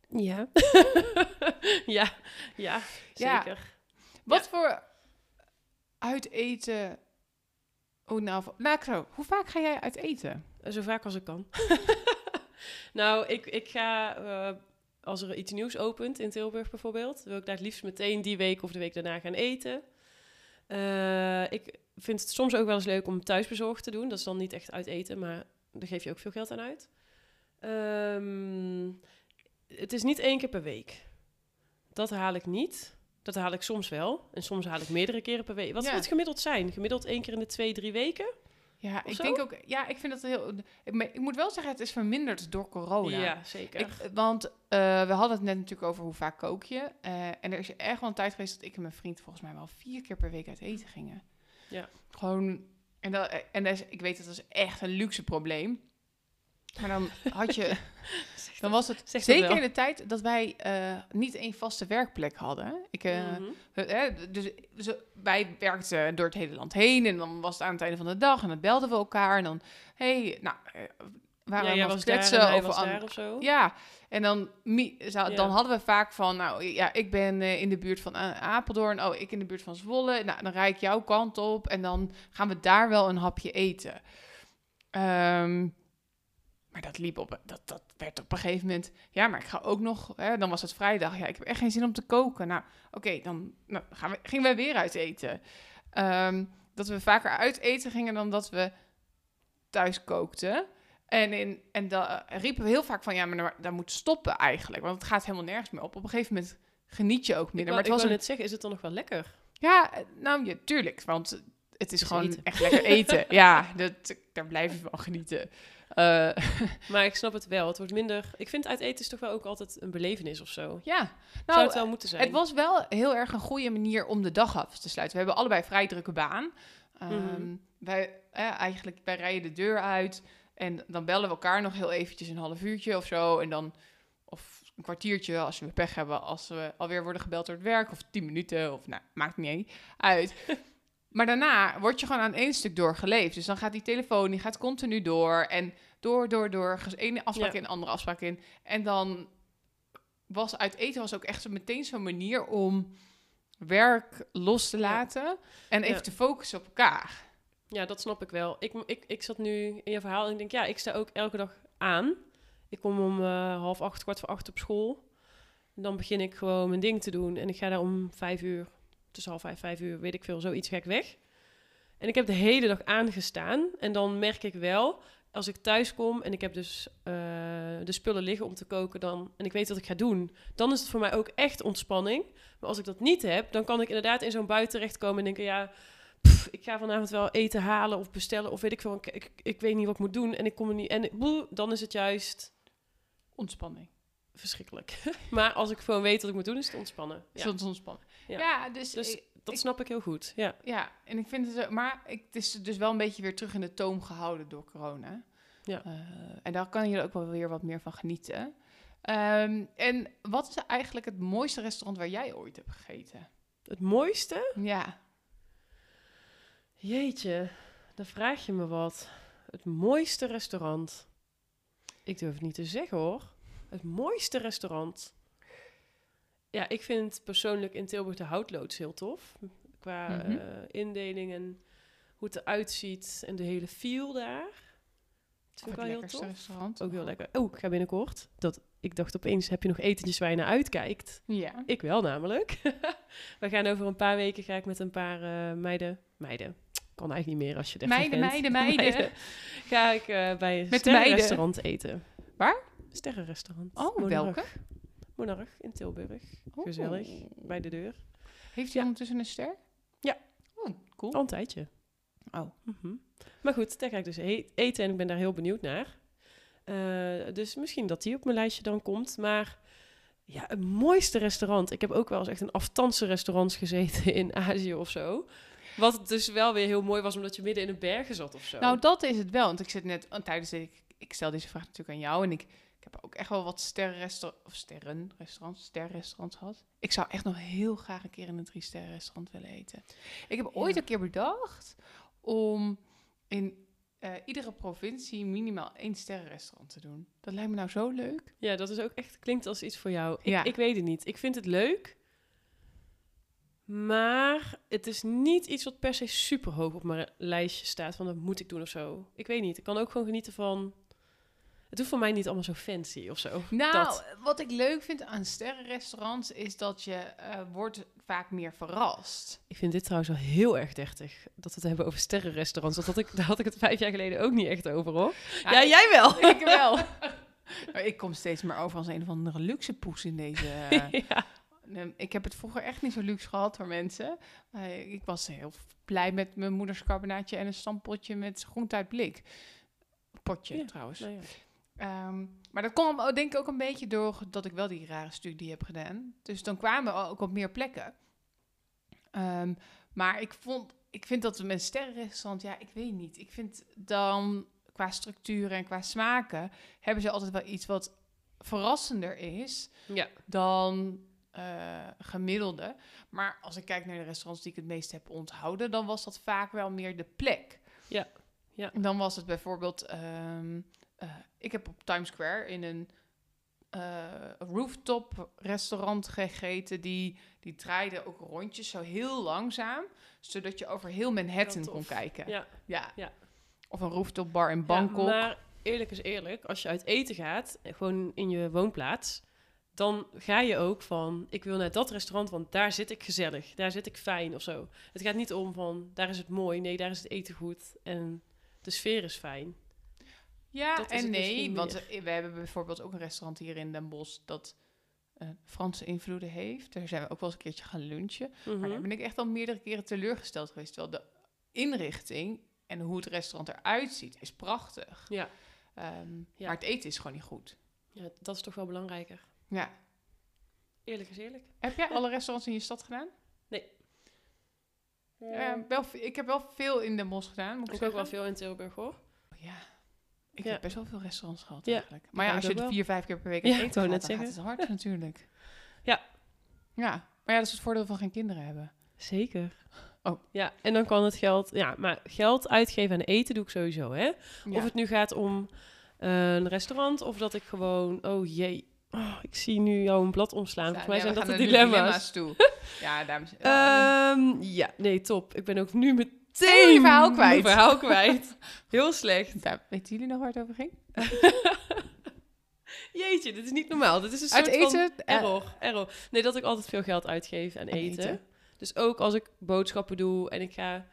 Ja. (laughs) ja, ja, Ja. zeker. Wat voor uit eten... Oh, nou, nou, zo. Hoe vaak ga jij uit eten? Zo vaak als ik kan. (laughs) nou, ik, ik ga, eh, als er iets nieuws opent in Tilburg bijvoorbeeld, wil ik daar het liefst meteen die week of de week daarna gaan eten. Eh, ik vind het soms ook wel eens leuk om thuisbezorgd te doen. Dat is dan niet echt uit eten, maar daar geef je ook veel geld aan uit. Ehm, het is niet één keer per week. Dat haal ik niet. Dat haal ik soms wel. En soms haal ik meerdere keren per week. Wat Ja. zou het gemiddeld zijn? Gemiddeld één keer in de twee, drie weken? Ja, Of ik zo? denk ook... Ja, ik vind dat heel... Ik, moet wel zeggen, het is verminderd door corona. Ja, zeker. Ik, want eh, we hadden het net natuurlijk over hoe vaak kook je. Eh, en er is echt wel een tijd geweest dat ik en mijn vriend volgens mij wel vier keer per week uit eten gingen. Ja. Gewoon, en, dat, en dat is, ik weet dat dat is echt een luxe probleem. Maar dan had je, (laughs) dan was het zeker in de tijd dat wij eh, niet één vaste werkplek hadden. Ik, eh, Mhm. dus dus wij werkten door het hele land heen en dan was het aan het einde van de dag en dan belden we elkaar en dan, hey, nou, eh, waren ja, we was het daar over daar of zo. ja, en dan, Ja. dan hadden we vaak van, nou ja, ik ben in de buurt van Apeldoorn, oh, ik in de buurt van Zwolle. Nou, dan rijd ik jouw kant op en dan gaan we daar wel een hapje eten. Ehm, maar dat liep op, dat, dat werd op een gegeven moment, ja, maar ik ga ook nog, hè, dan was het vrijdag, ja, ik heb echt geen zin om te koken. Nou, oké, dan nou, gaan we, gingen wij weer uit eten. Ehm, dat we vaker uit eten gingen dan dat we thuis kookten. En, in, en dan riepen we heel vaak van, ja, maar daar- moet stoppen eigenlijk. Want het gaat helemaal nergens meer op. Op een gegeven moment geniet je ook minder. maar het was een, net zeggen, is het dan nog wel lekker? ja, eh, nou ja, tuurlijk. Want het is is gewoon eten. echt lekker eten. (laughs) ja, dat, daar blijf je van genieten. Eh, (laughs) Maar ik snap het wel. Het wordt minder... Ik vind uit eten is toch wel ook altijd een belevenis of zo. ja, Zou nou, het wel moeten zijn. het was wel heel erg een goede manier om de dag af te sluiten. We hebben allebei vrij drukke baan. Ehm, Mhm. wij, eh, eigenlijk, wij rijden de deur uit en dan bellen we elkaar nog heel eventjes een half uurtje of zo. En dan, of een kwartiertje als we pech hebben, als we alweer worden gebeld door het werk. Of tien minuten, of nou, maakt niet uit. (laughs) maar daarna word je gewoon aan één stuk doorgeleefd. Dus dan gaat die telefoon, die gaat continu door. En door, door, door. ene afspraak Ja. in, andere afspraak in. En dan was uit eten was ook echt zo meteen zo'n manier om werk los te Ja. laten. En even Ja. te focussen op elkaar. Ja, dat snap ik wel. Ik, ik, ik zat nu in je verhaal en ik denk, ja, ik sta ook elke dag aan. Ik kom om eh, half acht, kwart voor acht op school. En dan begin ik gewoon mijn ding te doen. En ik ga daar om vijf uur, tussen half vijf, vijf uur, weet ik veel, zoiets gek weg. En ik heb de hele dag aangestaan. En dan merk ik wel, als ik thuis kom en ik heb dus eh, de spullen liggen om te koken dan, en ik weet wat ik ga doen, dan is het voor mij ook echt ontspanning. Maar als ik dat niet heb, dan kan ik inderdaad in zo'n bui terechtkomen en denken, ja, pff, ik ga vanavond wel eten halen of bestellen of weet ik veel. Ik, ik, ik weet niet wat ik moet doen en ik kom er niet. En ik- boe, dan is het juist Ontspanning. verschrikkelijk. (laughs) maar als ik gewoon weet wat ik moet doen, is het ontspannen. Ja, Soms ontspannen. Ja. Ja, dus, Dus ik- dat ik- snap ik heel goed. Ja. ja, en ik vind het maar ik, het is dus wel een beetje weer terug in de toom gehouden door corona. Ja. Eh, en daar kan je ook wel weer wat meer van genieten. Ehm, en wat is eigenlijk het mooiste restaurant waar jij ooit hebt gegeten? Het mooiste? Ja, Jeetje, dan vraag je me wat. Het mooiste restaurant. Ik durf het niet te zeggen hoor. Het mooiste restaurant. Ja, ik vind persoonlijk in Tilburg de houtloods heel tof. Qua eh, indeling en hoe het eruit ziet en de hele feel daar. Dat vind ik wel heel tof. restaurant. Ook heel lekker. Oh, ik ga binnenkort. Dat, ik dacht opeens, heb je nog etentjes waar je naar uitkijkt? Ja. Ik wel namelijk. (laughs) We gaan over een paar weken ga ik met een paar eh, meiden, meiden, kan eigenlijk niet meer als je 30 Meiden, bent. meiden, (laughs) meiden. Ga ik eh, bij een meiden. sterrenrestaurant eten. Waar? Sterrenrestaurant. Oh, Monarch. welke? Monarch in Tilburg. Oh. Gezellig. Bij de deur. Heeft hij ondertussen een ster? Ja. Oh, cool. Al een tijdje. Oh. Mhm. Maar goed, daar ga ik dus eten en ik ben daar heel benieuwd naar. Eh, dus misschien dat die op mijn lijstje dan komt. Maar ja, het mooiste restaurant. Ik heb ook wel eens echt in afstandse restaurants gezeten (laughs) in Azië of zo. Wat dus wel weer heel mooi was, omdat je midden in een bergen zat of zo. Nou, dat is het wel. Want ik zit net tijdens de, ik, ik stel deze vraag natuurlijk aan jou en ik heb ook echt wel wat sterrenrestaurants of sterrenrestaurants, sterrenrestaurants gehad. Ik zou echt nog heel graag een keer in een drie sterrenrestaurant willen eten. Ik heb ooit Ja. een keer bedacht om in eh, iedere provincie minimaal één sterrenrestaurant te doen. Dat lijkt me nou zo leuk. Ja, dat is ook echt, klinkt als iets voor jou. Ik, Ja. ik weet het niet. Ik vind het leuk. Maar het is niet iets wat per se super hoog op mijn lijstje staat. Van dat moet ik doen of zo. Ik weet niet. Ik kan ook gewoon genieten van. Het hoeft voor mij niet allemaal zo fancy of zo. Nou, Dat. wat ik leuk vind aan sterrenrestaurants is dat je eh, wordt vaak meer verrast. Ik vind dit trouwens wel heel erg dertig. Dat we het hebben over sterrenrestaurants. Dat had ik, daar had ik het vijf jaar geleden ook niet echt over hoor. Ja, Ja, jij wel. (laughs) Ik wel. (laughs) Nou, ik kom steeds meer over als een of andere luxe poes in deze. (laughs) eh, ja. Ik heb het vroeger echt niet zo luxe gehad voor mensen. Maar ik was heel blij met mijn moeders carbonaatje en een stampotje met groente uit blik. Potje Ja, trouwens. Nou ja. Ehm, maar dat kwam denk ik ook een beetje door dat ik wel die rare studie heb gedaan. Dus dan kwamen we ook op meer plekken. Ehm, maar ik, vond, ik vind dat we met sterrenrestaurant, ja, ik weet niet. Ik vind dan qua structuur en qua smaken hebben ze altijd wel iets wat verrassender is ja. dan eh, gemiddelde. Maar als ik kijk naar de restaurants die ik het meest heb onthouden, dan was dat vaak wel meer de plek. Ja, ja. Dan was het bijvoorbeeld, ehm, eh, ik heb op Times Square in een eh, rooftop restaurant gegeten. Die, die draaide ook rondjes zo heel langzaam, zodat je over heel Manhattan kon kijken. ja. Ja. Ja. Of een rooftop bar in Bangkok. Ja, maar eerlijk is eerlijk, als je uit eten gaat, gewoon in je woonplaats, dan ga je ook van, ik wil naar dat restaurant, want daar zit ik gezellig, daar zit ik fijn of zo. Het gaat niet om van, daar is het mooi, nee, daar is het eten goed en de sfeer is fijn. Ja Dat en het nee, want we hebben bijvoorbeeld ook een restaurant hier in Den Bosch dat eh, Franse invloeden heeft. Daar zijn we ook wel eens een keertje gaan lunchen. Maar Mhm. daar ben ik echt al meerdere keren teleurgesteld geweest. Terwijl de inrichting en hoe het restaurant eruit ziet is prachtig. Ja. Ehm, Ja. Maar het eten is gewoon niet goed. ja, dat is toch wel belangrijker. Ja. Eerlijk is eerlijk. Heb jij (laughs) alle restaurants in je stad gedaan? Nee. Ja, wel, ve- ik heb wel veel in Den Bosch gedaan, moet ik, ik ook wel veel in Tilburg hoor. Ja. Ik Ja. heb best wel veel restaurants gehad Ja, eigenlijk. Maar ja, als je het vier, vijf keer per week Ja, uit ik eten gaat, net gaat het hard natuurlijk. (laughs) Ja. Ja, maar ja, dat is het voordeel van geen kinderen hebben. Zeker. Oh. Ja, en dan kan het geld, ja, maar geld uitgeven aan eten doe ik sowieso, hè. Ja. Of het nu gaat om eh, een restaurant of dat ik gewoon, oh jee, oh, ik zie nu jou een blad omslaan. Volgens mij Ja, zijn dat de dilemma's. toe. ja, dames. (laughs) Ehm, ja, nee, top. Ik ben ook nu meteen je verhaal kwijt. mijn verhaal kwijt. (laughs) Heel slecht. Daar, weten jullie nog waar het over ging? (laughs) Jeetje, dit is niet normaal. Dit is een Uit soort van eten? eh, error, error. Nee, dat ik altijd veel geld uitgeef aan Aan eten. eten. Dus ook als ik boodschappen doe en ik ga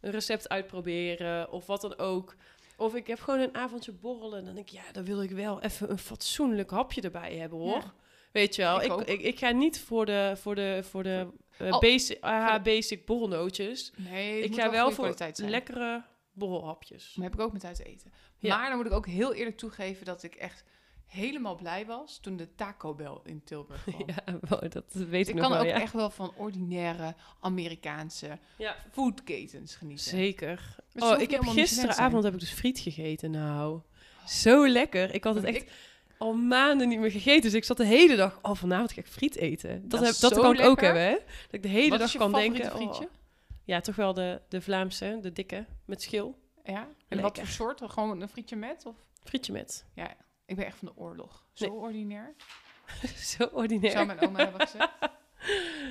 een recept uitproberen of wat dan ook. Of ik heb gewoon een avondje borrelen. Dan denk ik, ja, dan wil ik wel even een fatsoenlijk hapje erbij hebben, hoor. Ja. Weet je wel, Ik ik, ook. ik, ik, ga niet voor de, voor de, voor de eh, basic, AH de- basic borrelnootjes. Nee, Ik ga wel voor lekkere borrelhapjes. Maar heb ik ook met uit eten. Ja. Maar dan moet ik ook heel eerlijk toegeven dat ik echt helemaal blij was toen de Taco Bell in Tilburg (laughs) kwam. Ja, wow, dat weet Dus ik ik nog kan wel, ook ja. echt wel van ordinaire Amerikaanse Ja, foodketens genieten. zeker. Oh, ik heb gisteravond heb ik dus friet gegeten. Nou, zo lekker. Ik had het echt ik- al maanden niet meer gegeten. Dus ik zat de hele dag, oh vanavond ga ik friet eten. Dat, Dat heb, dat kan ik ook hebben, hè? Dat ik de hele Wat dag kan denken. frietje? oh, ja, toch wel de, de Vlaamse, de dikke, met schil. Ja? En wat voor soort? Gewoon een frietje met? Of? Frietje met. Ja, ik ben echt van de oorlog. Zo Nee. ordinair. (laughs) zo ordinair. Zou mijn oma hebben gezegd. (laughs)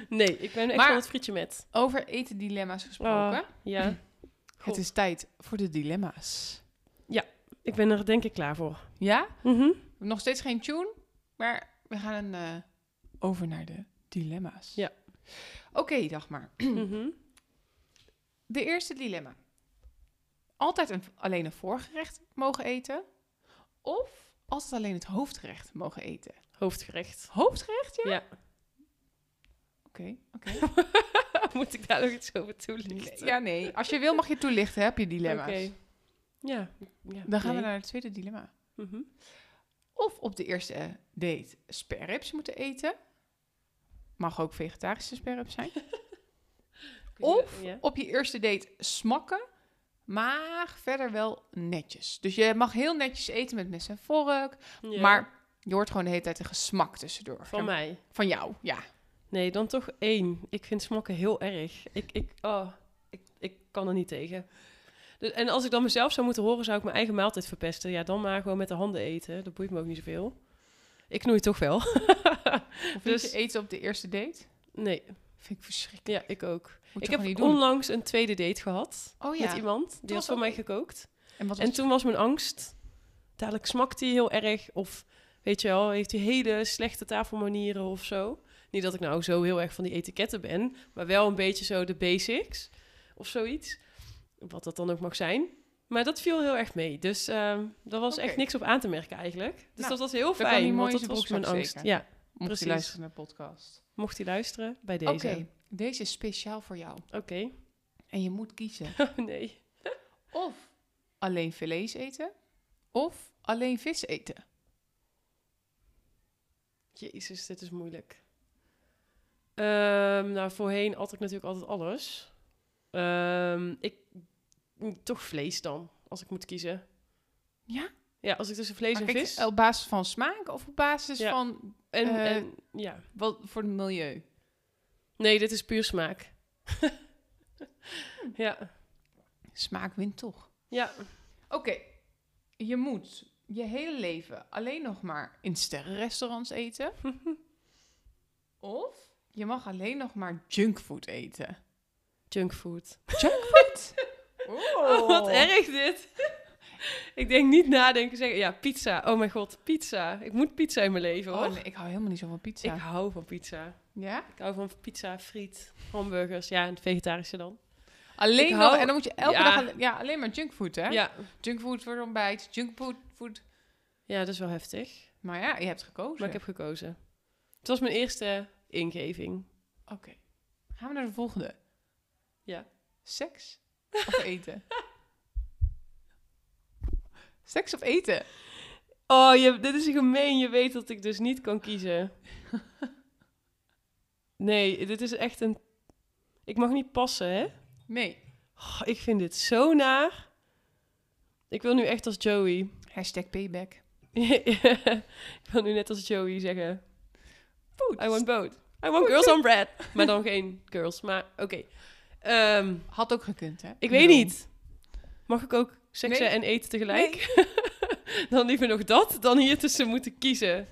Nee, ik ben echt Maar- van het frietje met. Over eten dilemma's gesproken. Ja, (laughs) Het is tijd voor de dilemma's. ik ben er denk ik klaar voor. Ja? Mhm. Nog steeds geen tune, maar we gaan eh, over naar de dilemma's. Ja. Oké, Dagmar. (clears throat) Mhm. De eerste dilemma. Altijd een, alleen een voorgerecht mogen eten? Of altijd alleen het hoofdgerecht mogen eten? Hoofdgerecht. Hoofdgerecht, ja? Ja. Oké, oké. (laughs) Moet ik daar nog iets over toelichten? Ja, nee. Als je wil mag je toelichten, heb je Oké. dilemma's. Ja. ja. Dan gaan we naar het tweede dilemma. Mhm. Of op de eerste date sperrips moeten eten. Mag ook vegetarische sperrips zijn. (laughs) Of Ja. op je eerste date smakken, maar verder wel netjes. Dus je mag heel netjes eten met mes en vork, Ja. maar je hoort gewoon de hele tijd een gesmak tussendoor. Van mij? Van jou, ja. Nee, dan toch één. Ik vind smakken heel erg. Ik, ik, oh, ik, ik kan er niet tegen. Dus, en als ik dan mezelf zou moeten horen, zou ik mijn eigen maaltijd verpesten. Ja, dan maar gewoon met de handen eten. Dat boeit me ook niet zoveel. Ik knoei toch wel. (laughs) Of Dus- je eten op de eerste date? nee, Vind ik verschrikkelijk. ja, ik ook. Moet ik heb onlangs een tweede date gehad Oh ja. met iemand. Die was had voor ook- mij gekookt. En wat was En toen was mijn angst. Dadelijk smakt hij heel erg. Of weet je wel, heeft hij hele slechte tafelmanieren of zo. Niet dat ik nou zo heel erg van die etiketten ben. Maar wel een beetje zo de basics. Of zoiets. Wat dat dan ook mag zijn. Maar dat viel heel erg mee. Dus ehm daar was echt niks op aan te merken eigenlijk. Dus Nou, dat was heel fijn. hij mooi want dat was mijn angst. Ja, Mocht precies. je luisteren naar de podcast. mocht hij luisteren bij Oké, deze. deze is speciaal voor jou. Oké. En je moet kiezen. (laughs) Oh, nee. (laughs) Of alleen vlees eten, of alleen vis eten. Jezus, dit is moeilijk. Ehm, nou, voorheen at ik natuurlijk altijd alles. Ehm, ik, toch vlees dan, als ik moet kiezen. Ja? Ja, als ik tussen vlees Maar en kijk, vis. op basis van smaak of op basis Ja. van En, eh, en ja. wat voor het milieu? Nee, dit is puur smaak. (laughs) ja. Smaak wint toch. Ja. Oké, je moet je hele leven alleen nog maar in sterrenrestaurants eten. (laughs) of je mag alleen nog maar junkfood eten. Junkfood. Junkfood? (laughs) Oh, wat erg dit. ik denk niet nadenken, zeggen, ja, pizza. Oh mijn god, pizza. Ik moet pizza in mijn leven, hoor. Oh, nee, ik hou helemaal niet zo van pizza. Ik hou van pizza. Ja? Ik hou van pizza, friet, hamburgers. Ja, en het vegetarische dan. Alleen Ik hou- en dan moet je elke Ja. dag alleen, ja, alleen maar junkfood, hè? Ja. Junkfood voor ontbijt, junkfood. Food. ja, dat is wel heftig. Maar ja, je hebt gekozen. Maar ik heb gekozen. Het was mijn eerste ingeving. Oké. Gaan we naar de volgende. Ja. Seks of eten? Seks of eten? Oh, je, dit is gemeen. Je weet dat ik dus niet kan kiezen. (laughs) Nee, dit is echt een... Ik mag niet passen, hè? Nee. Oh, ik vind dit zo naar. Ik wil nu echt als Joey. Hashtag payback. (laughs) ik wil nu net als Joey zeggen... I want both. I want girls on (laughs) bread. Maar dan geen girls, maar oké. Ehm, Had ook gekund, hè? ik weet bedoel- niet. Mag ik ook seksen Nee. en eten tegelijk? (laughs) dan liever nog dat, dan hier tussen moeten kiezen.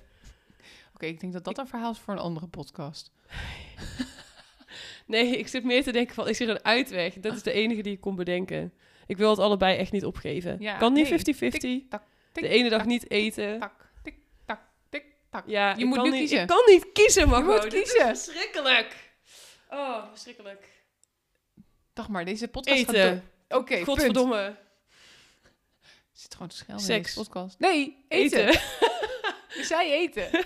Oké, ik denk dat dat een verhaal is voor een andere podcast. (laughs) Nee, ik zit meer te denken van, is er een uitweg? Dat is de enige die ik kon bedenken. Ik wil het allebei echt niet opgeven. Ja, kan niet nee. 50-50. tak, tik, De ene dag niet eten. Tak, tik, tak. Ja, Je moet kan niet, kiezen. Ik kan niet kiezen, maar Je moet kiezen. Verschrikkelijk. Oh, verschrikkelijk. Dag maar, deze podcast gaat Eten. door. Oké, punt. Godverdomme. Zit gewoon te schelden Seks. in deze podcast. Nee, eten. Eten. (laughs) Je zei eten. (laughs) Oké,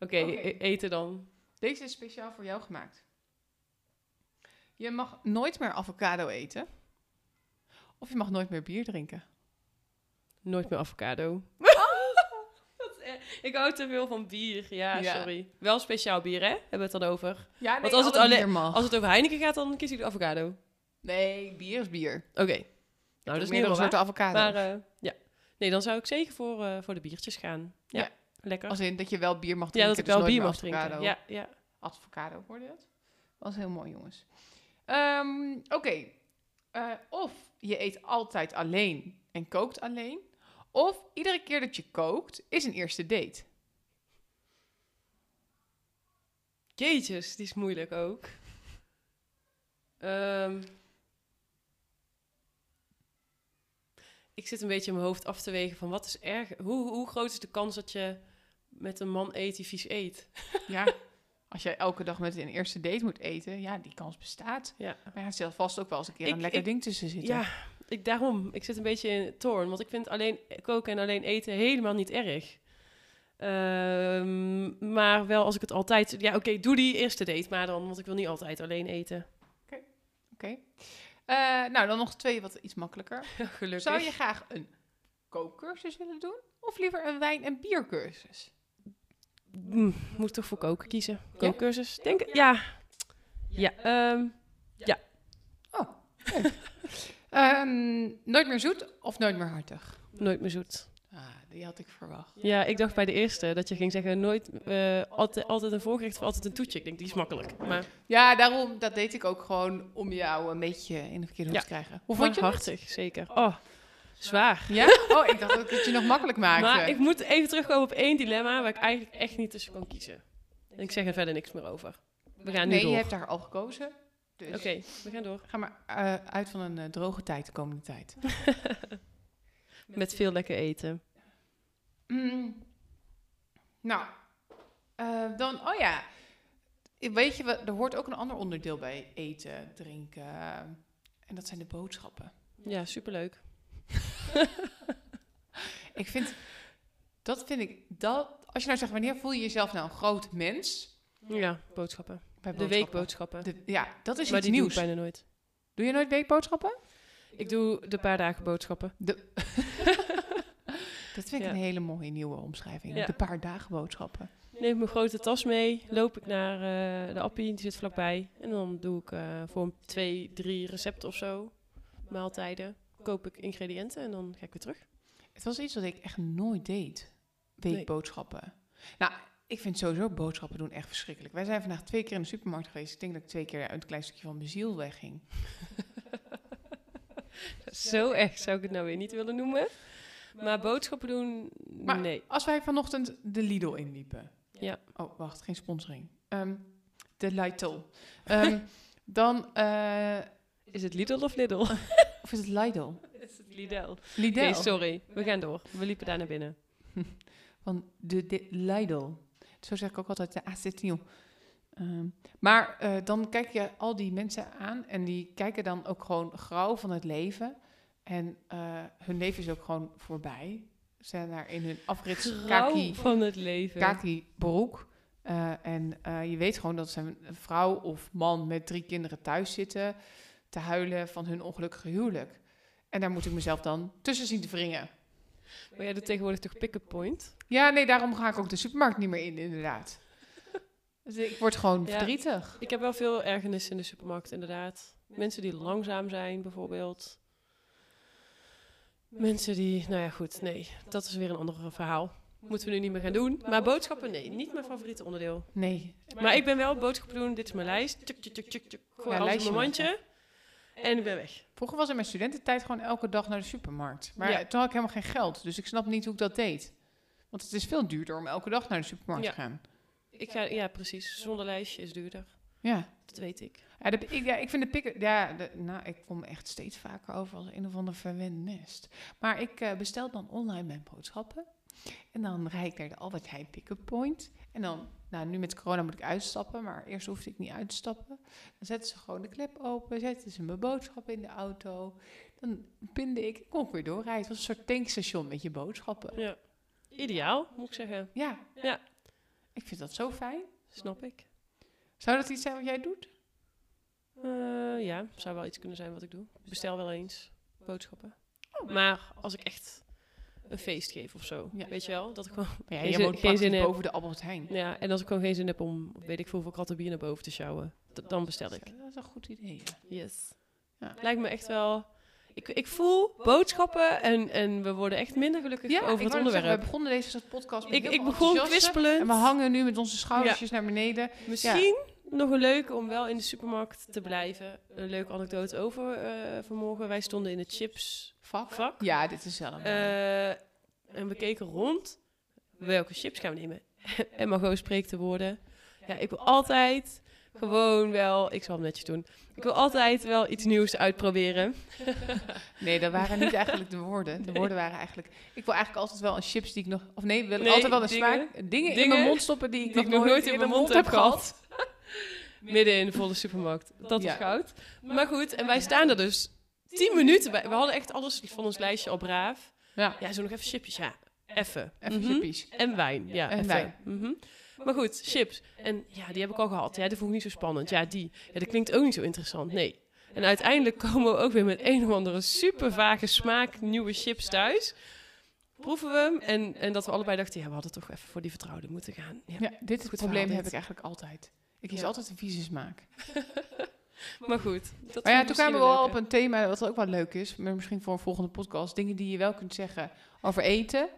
Oké. e- eten dan. Deze is speciaal voor jou gemaakt. Je mag nooit meer avocado eten. Of je mag nooit meer bier drinken. Nooit meer avocado. Ik hou te veel van bier. Ja, Ja. sorry. Wel speciaal bier, hè? Hebben we het dan over? Ja, Want als het alleen- mag. Als het over Heineken gaat, dan kies ik de avocado. Oké. Nee, bier is bier. Nou, dat is meerdere soorten waar. avocado. Maar eh, ja. Nee, dan zou ik zeker voor, eh, voor de biertjes gaan. Ja, Ja. lekker. Als in dat je wel bier mag ja, drinken. dat ik dus wel nooit bier mag drinken. avocado. Ja, ja. Avocado, hoorde je dat? Was heel mooi, jongens. Ehm, Oké. Eh, of je eet altijd alleen en kookt alleen. Of iedere keer dat je kookt, is een eerste date. Jeetjes, die is moeilijk ook. Ehm, ik zit een beetje in mijn hoofd af te wegen van wat is erg. Hoe, hoe groot is de kans dat je met een man eet die vies eet? (laughs) Ja. Als jij elke dag met een eerste date moet eten, ja, die kans bestaat. Ja, Maar ja, zit vast ook wel eens een keer Ik- een lekker ik- ding tussen zitten. ja ik, daarom. Ik zit een beetje in toorn. Want ik vind alleen koken en alleen eten helemaal niet erg. Ehm, maar wel als ik het altijd... Ja, oké, doe die eerste date maar dan. Want ik wil niet altijd alleen eten. Oké. Eh, nou, dan nog twee wat iets makkelijker. (laughs) Gelukkig. Zou je graag een kookcursus willen doen? Of liever een wijn- en biercursus? Mm, moet toch voor koken kiezen. Kookcursus. Denk, ja. Ja. ehm, Oh, (laughs) Ehm, nooit meer zoet of nooit meer hartig? nooit meer zoet. Ah, die had ik verwacht. Ja, ik dacht bij de eerste dat je ging zeggen nooit, eh, altijd, altijd een voorgerecht of altijd een toetje. Ik denk, die is makkelijk. Maar, Ja, daarom, dat deed ik ook gewoon om jou een beetje in de verkeerde hoek Ja. te krijgen. Hoe vond je het? hartig, zeker. Oh, zwaar. Ja? Oh, ik dacht dat ik het je nog makkelijk maakte. Maar ik moet even terugkomen op één dilemma waar ik eigenlijk echt niet tussen kan kiezen. En ik zeg er verder niks meer over. We gaan nu nee, door. je hebt daar al gekozen. Dus Oké, we gaan door. ga maar eh, uit van een eh, droge tijd de komende tijd. (laughs) Met veel lekker eten. Mm. Nou, eh, dan, oh ja. Weet je, wat, er hoort ook een ander onderdeel bij eten, drinken. en dat zijn de boodschappen. Ja, superleuk. (laughs) Ik vind, dat vind ik, dat, als je nou zegt, wanneer voel je jezelf nou een groot mens? Ja, boodschappen. Bij De boodschappen? weekboodschappen. De- ja, dat is maar iets die nieuws. doe ik bijna nooit. Doe je nooit weekboodschappen? Ik doe de paar dagen boodschappen. (laughs) Dat vind ik Ja. een hele mooie nieuwe omschrijving. Ja. De paar dagen boodschappen. Neem mijn grote tas mee, loop ik naar eh, de appie, die zit vlakbij. En dan doe ik eh, voor twee, drie recepten of zo, maaltijden, koop ik ingrediënten en dan ga ik weer terug. Het was iets wat ik echt nooit deed. Weekboodschappen. Nou, ik vind sowieso boodschappen doen echt verschrikkelijk. Wij zijn vandaag twee keer in de supermarkt geweest. Ik denk dat ik twee keer een klein stukje van mijn ziel wegging. (laughs) Zo echt zou ik het nou weer niet willen noemen. Maar boodschappen doen, Maar- nee. Als wij vanochtend de Lidl inliepen. Ja. Oh, wacht, geen sponsoring. Ehm, de Lidl. Ehm, (laughs) dan, eh, Is het Lidl of Lidl? (laughs) of is het Lidl? is het Lidl? Lidl. Oké, sorry. We gaan door. We liepen daar naar binnen. Van de, de Lidl. Zo zeg ik ook altijd de acetyl. Ehm, maar eh, dan kijk je al die mensen aan en die kijken dan ook gewoon grauw van het leven. En eh, hun leven is ook gewoon voorbij. Ze zijn daar in hun afrits kaki, van het leven. kaki broek. Eh, en je weet gewoon dat ze een vrouw of man met drie kinderen thuis zitten te huilen van hun ongelukkige huwelijk. En daar moet ik mezelf dan tussen zien te wringen. Maar jij doet tegenwoordig toch pick-up point? Ja, nee, daarom ga ik ook de supermarkt niet meer in, inderdaad. (laughs) Dus ik word gewoon Ja. verdrietig. Ik heb wel veel ergernis in de supermarkt, inderdaad. Mensen die langzaam zijn, bijvoorbeeld. Mensen die, nou ja, goed, nee, dat is weer een ander verhaal. Moeten we nu niet meer gaan doen. Maar boodschappen, nee, niet mijn favoriete onderdeel. Nee. Maar ik ben wel boodschappen doen, dit is mijn lijst. Tjuk, tjuk. Gooi Ja, alles in mijn mandje. En ik ben weg. Vroeger was in mijn studententijd gewoon elke dag naar de supermarkt. Maar Ja. toen had ik helemaal geen geld, dus ik snap niet hoe ik dat deed. Want het is veel duurder om elke dag naar de supermarkt Ja. te gaan. Ik ga, ja, precies. Zonder lijstje is duurder. Ja. Dat weet ik. Ja, de, ik, ja, ik vind de pikken... Ja, de, nou, ik kom echt steeds vaker over als een of ander verwend nest. Maar ik eh, bestel dan online mijn boodschappen. En dan rijd ik naar de Albert Heijn pick-up point. En dan, nou nu met corona moet ik uitstappen, maar eerst hoefde ik niet uit te stappen. Dan zetten ze gewoon de klep open, zetten ze mijn boodschappen in de auto. Dan pinde ik, kon ik weer doorrijden. Het was een soort tankstation met je boodschappen. Ja. Ideaal, moet ik zeggen. Ja. Ja. Ik vind dat zo fijn. Snap ik. Zou dat iets zijn wat jij doet? Eh, ja, zou wel iets kunnen zijn wat ik doe. Ik bestel wel eens boodschappen. Maar als ik echt een feest geef of zo, Ja. weet je wel, dat ik gewoon... Ja, Geen jij zin- woont geen zin in. boven de Albert Heijn. Ja, en als ik gewoon geen zin heb om, weet ik veel, hoeveel kratten bier naar boven te sjouwen, dan bestel ik. Dat is een goed idee. ja. Yes. Ja. Lijkt me echt wel... Ik, ik voel boodschappen en, en we worden echt minder gelukkig Ja, over het zeggen, onderwerp. we begonnen deze podcast met Ik, ik begon kwispelend. En we hangen nu met onze schoudertjes naar beneden. Misschien nog een leuke om wel in de supermarkt te blijven. Een leuke anekdote over eh, vanmorgen. Wij stonden in het chipsvak. Vak? Ja, dit is wel een. Eh, en we keken rond. Welke chips gaan we nemen? (laughs) en Margot spreekt de woorden. Ja, ik wil altijd gewoon wel... Ik zal hem netjes doen. Ik wil altijd wel iets nieuws uitproberen. (laughs) Nee, dat waren niet eigenlijk de woorden. De woorden waren eigenlijk... Ik wil eigenlijk altijd wel een chips die ik nog... Of nee, wil ik Nee, altijd wel een dingen- smaak... Dingen, in mijn mond stoppen die ik, Die ik nog nooit in mijn mond heb gehad. (laughs) Midden in de volle supermarkt. Dat Ja. is goud. Maar goed, en wij staan er dus tien minuten bij. We hadden echt alles van ons lijstje al braaf. Ja, Ja, zo nog even chipjes. Ja, even. even Mhm. chippies. En wijn. Ja, En even. wijn. Mhm. Maar goed, chips. En ja, die heb ik al gehad. Ja, die vond ik niet zo spannend. Ja, die. Ja, dat klinkt ook niet zo interessant. Nee. En uiteindelijk komen we ook weer met een of andere super vage smaak nieuwe chips thuis. Proeven we hem. En, en dat we allebei dachten, ja, we hadden toch even voor die vertrouwde moeten gaan. Ja. Ja, dit Goed probleem verhaal, heb ik eigenlijk altijd. Ik kies altijd een vieze smaak. (laughs) Maar goed. Dat Maar ja, toen kwamen we wel op een thema wat ook wel leuk is. Maar misschien voor een volgende podcast. Dingen die je wel kunt zeggen over eten.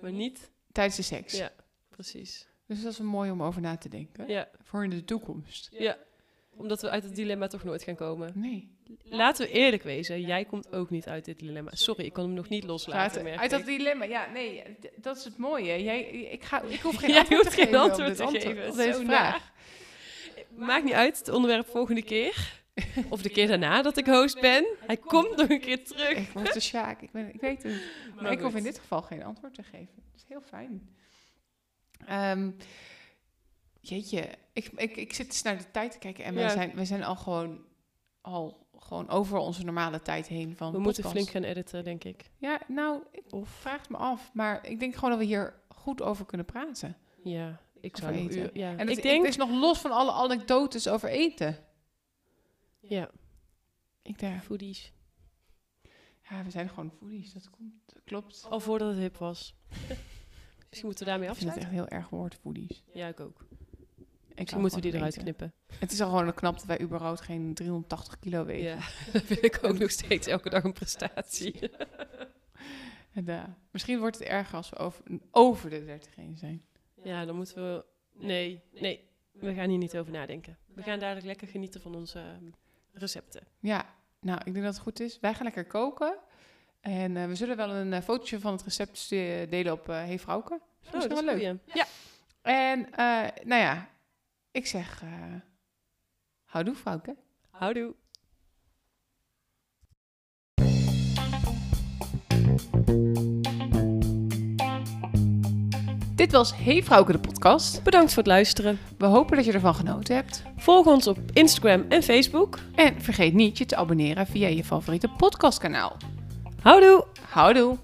Maar niet. tijdens de seks. Ja. Precies. Dus dat is wel mooi om over na te denken. Ja. Voor in de toekomst. Ja. Omdat we uit het dilemma toch nooit gaan komen. Nee. Laten we eerlijk wezen. Jij komt ook niet uit dit dilemma. Sorry, ik kan hem nog niet loslaten. Laten, uit dat dilemma. Ja, nee, dat is het mooie. Jij, ik, ga, ik hoef geen (laughs) antwoord hoeft te geen geven op antwoord te geven. op deze Zo vraag. Maakt niet uit, het onderwerp volgende keer. Of de keer daarna dat ik host ben. Hij komt nog een keer terug. Ik word de Sjaak. Ik, ben, ik weet het. Maar, Maar ik hoef in dit geval geen antwoord te geven. Dat is heel fijn. Ehm, jeetje, ik, ik, ik zit eens naar de tijd te kijken en wij, Ja. zijn, wij zijn al gewoon, al gewoon over onze normale tijd heen van We moeten podcast. flink gaan editen, denk ik. Ja, nou, ik Of, vraag het me af. Maar ik denk gewoon dat we hier goed over kunnen praten. ja, ik zou eten. uur, ja. En het, ik denk, het is nog los van alle anekdotes over eten. ja, Ik denk, foodies. ja, we zijn gewoon foodies. Dat komt, dat klopt. Al voordat het hip was. Misschien (laughs) moeten we daarmee Ik vind het afsluiten. echt heel erg woord, foodies. Ja, ik ook. Ik Misschien moeten we die eruit eten. knippen. Het is al gewoon knap dat wij überhaupt geen 380 kilo wegen. Ja, (laughs) dat vind ik ook nog steeds elke dag een prestatie. (laughs) En, misschien wordt het erger als we over, over de 30 heen zijn. Ja, dan moeten we... Nee, nee. We gaan hier niet over nadenken. We gaan dadelijk lekker genieten van onze ehm, recepten. Ja, nou, ik denk dat het goed is. Wij gaan lekker koken. En eh, we zullen wel een eh, fotootje van het recept delen op eh Hey Vrouwke. Oh, is dat wel leuk. leuk. Ja. En nou ja, ik zeg... houdoe, Vrouwke. Houdoe. Dit was Hey Vrouwke, de podcast. Bedankt voor het luisteren. We hopen dat je ervan genoten hebt. Volg ons op Instagram en Facebook. En vergeet niet je te abonneren via je favoriete podcastkanaal. Houdoe! Houdoe!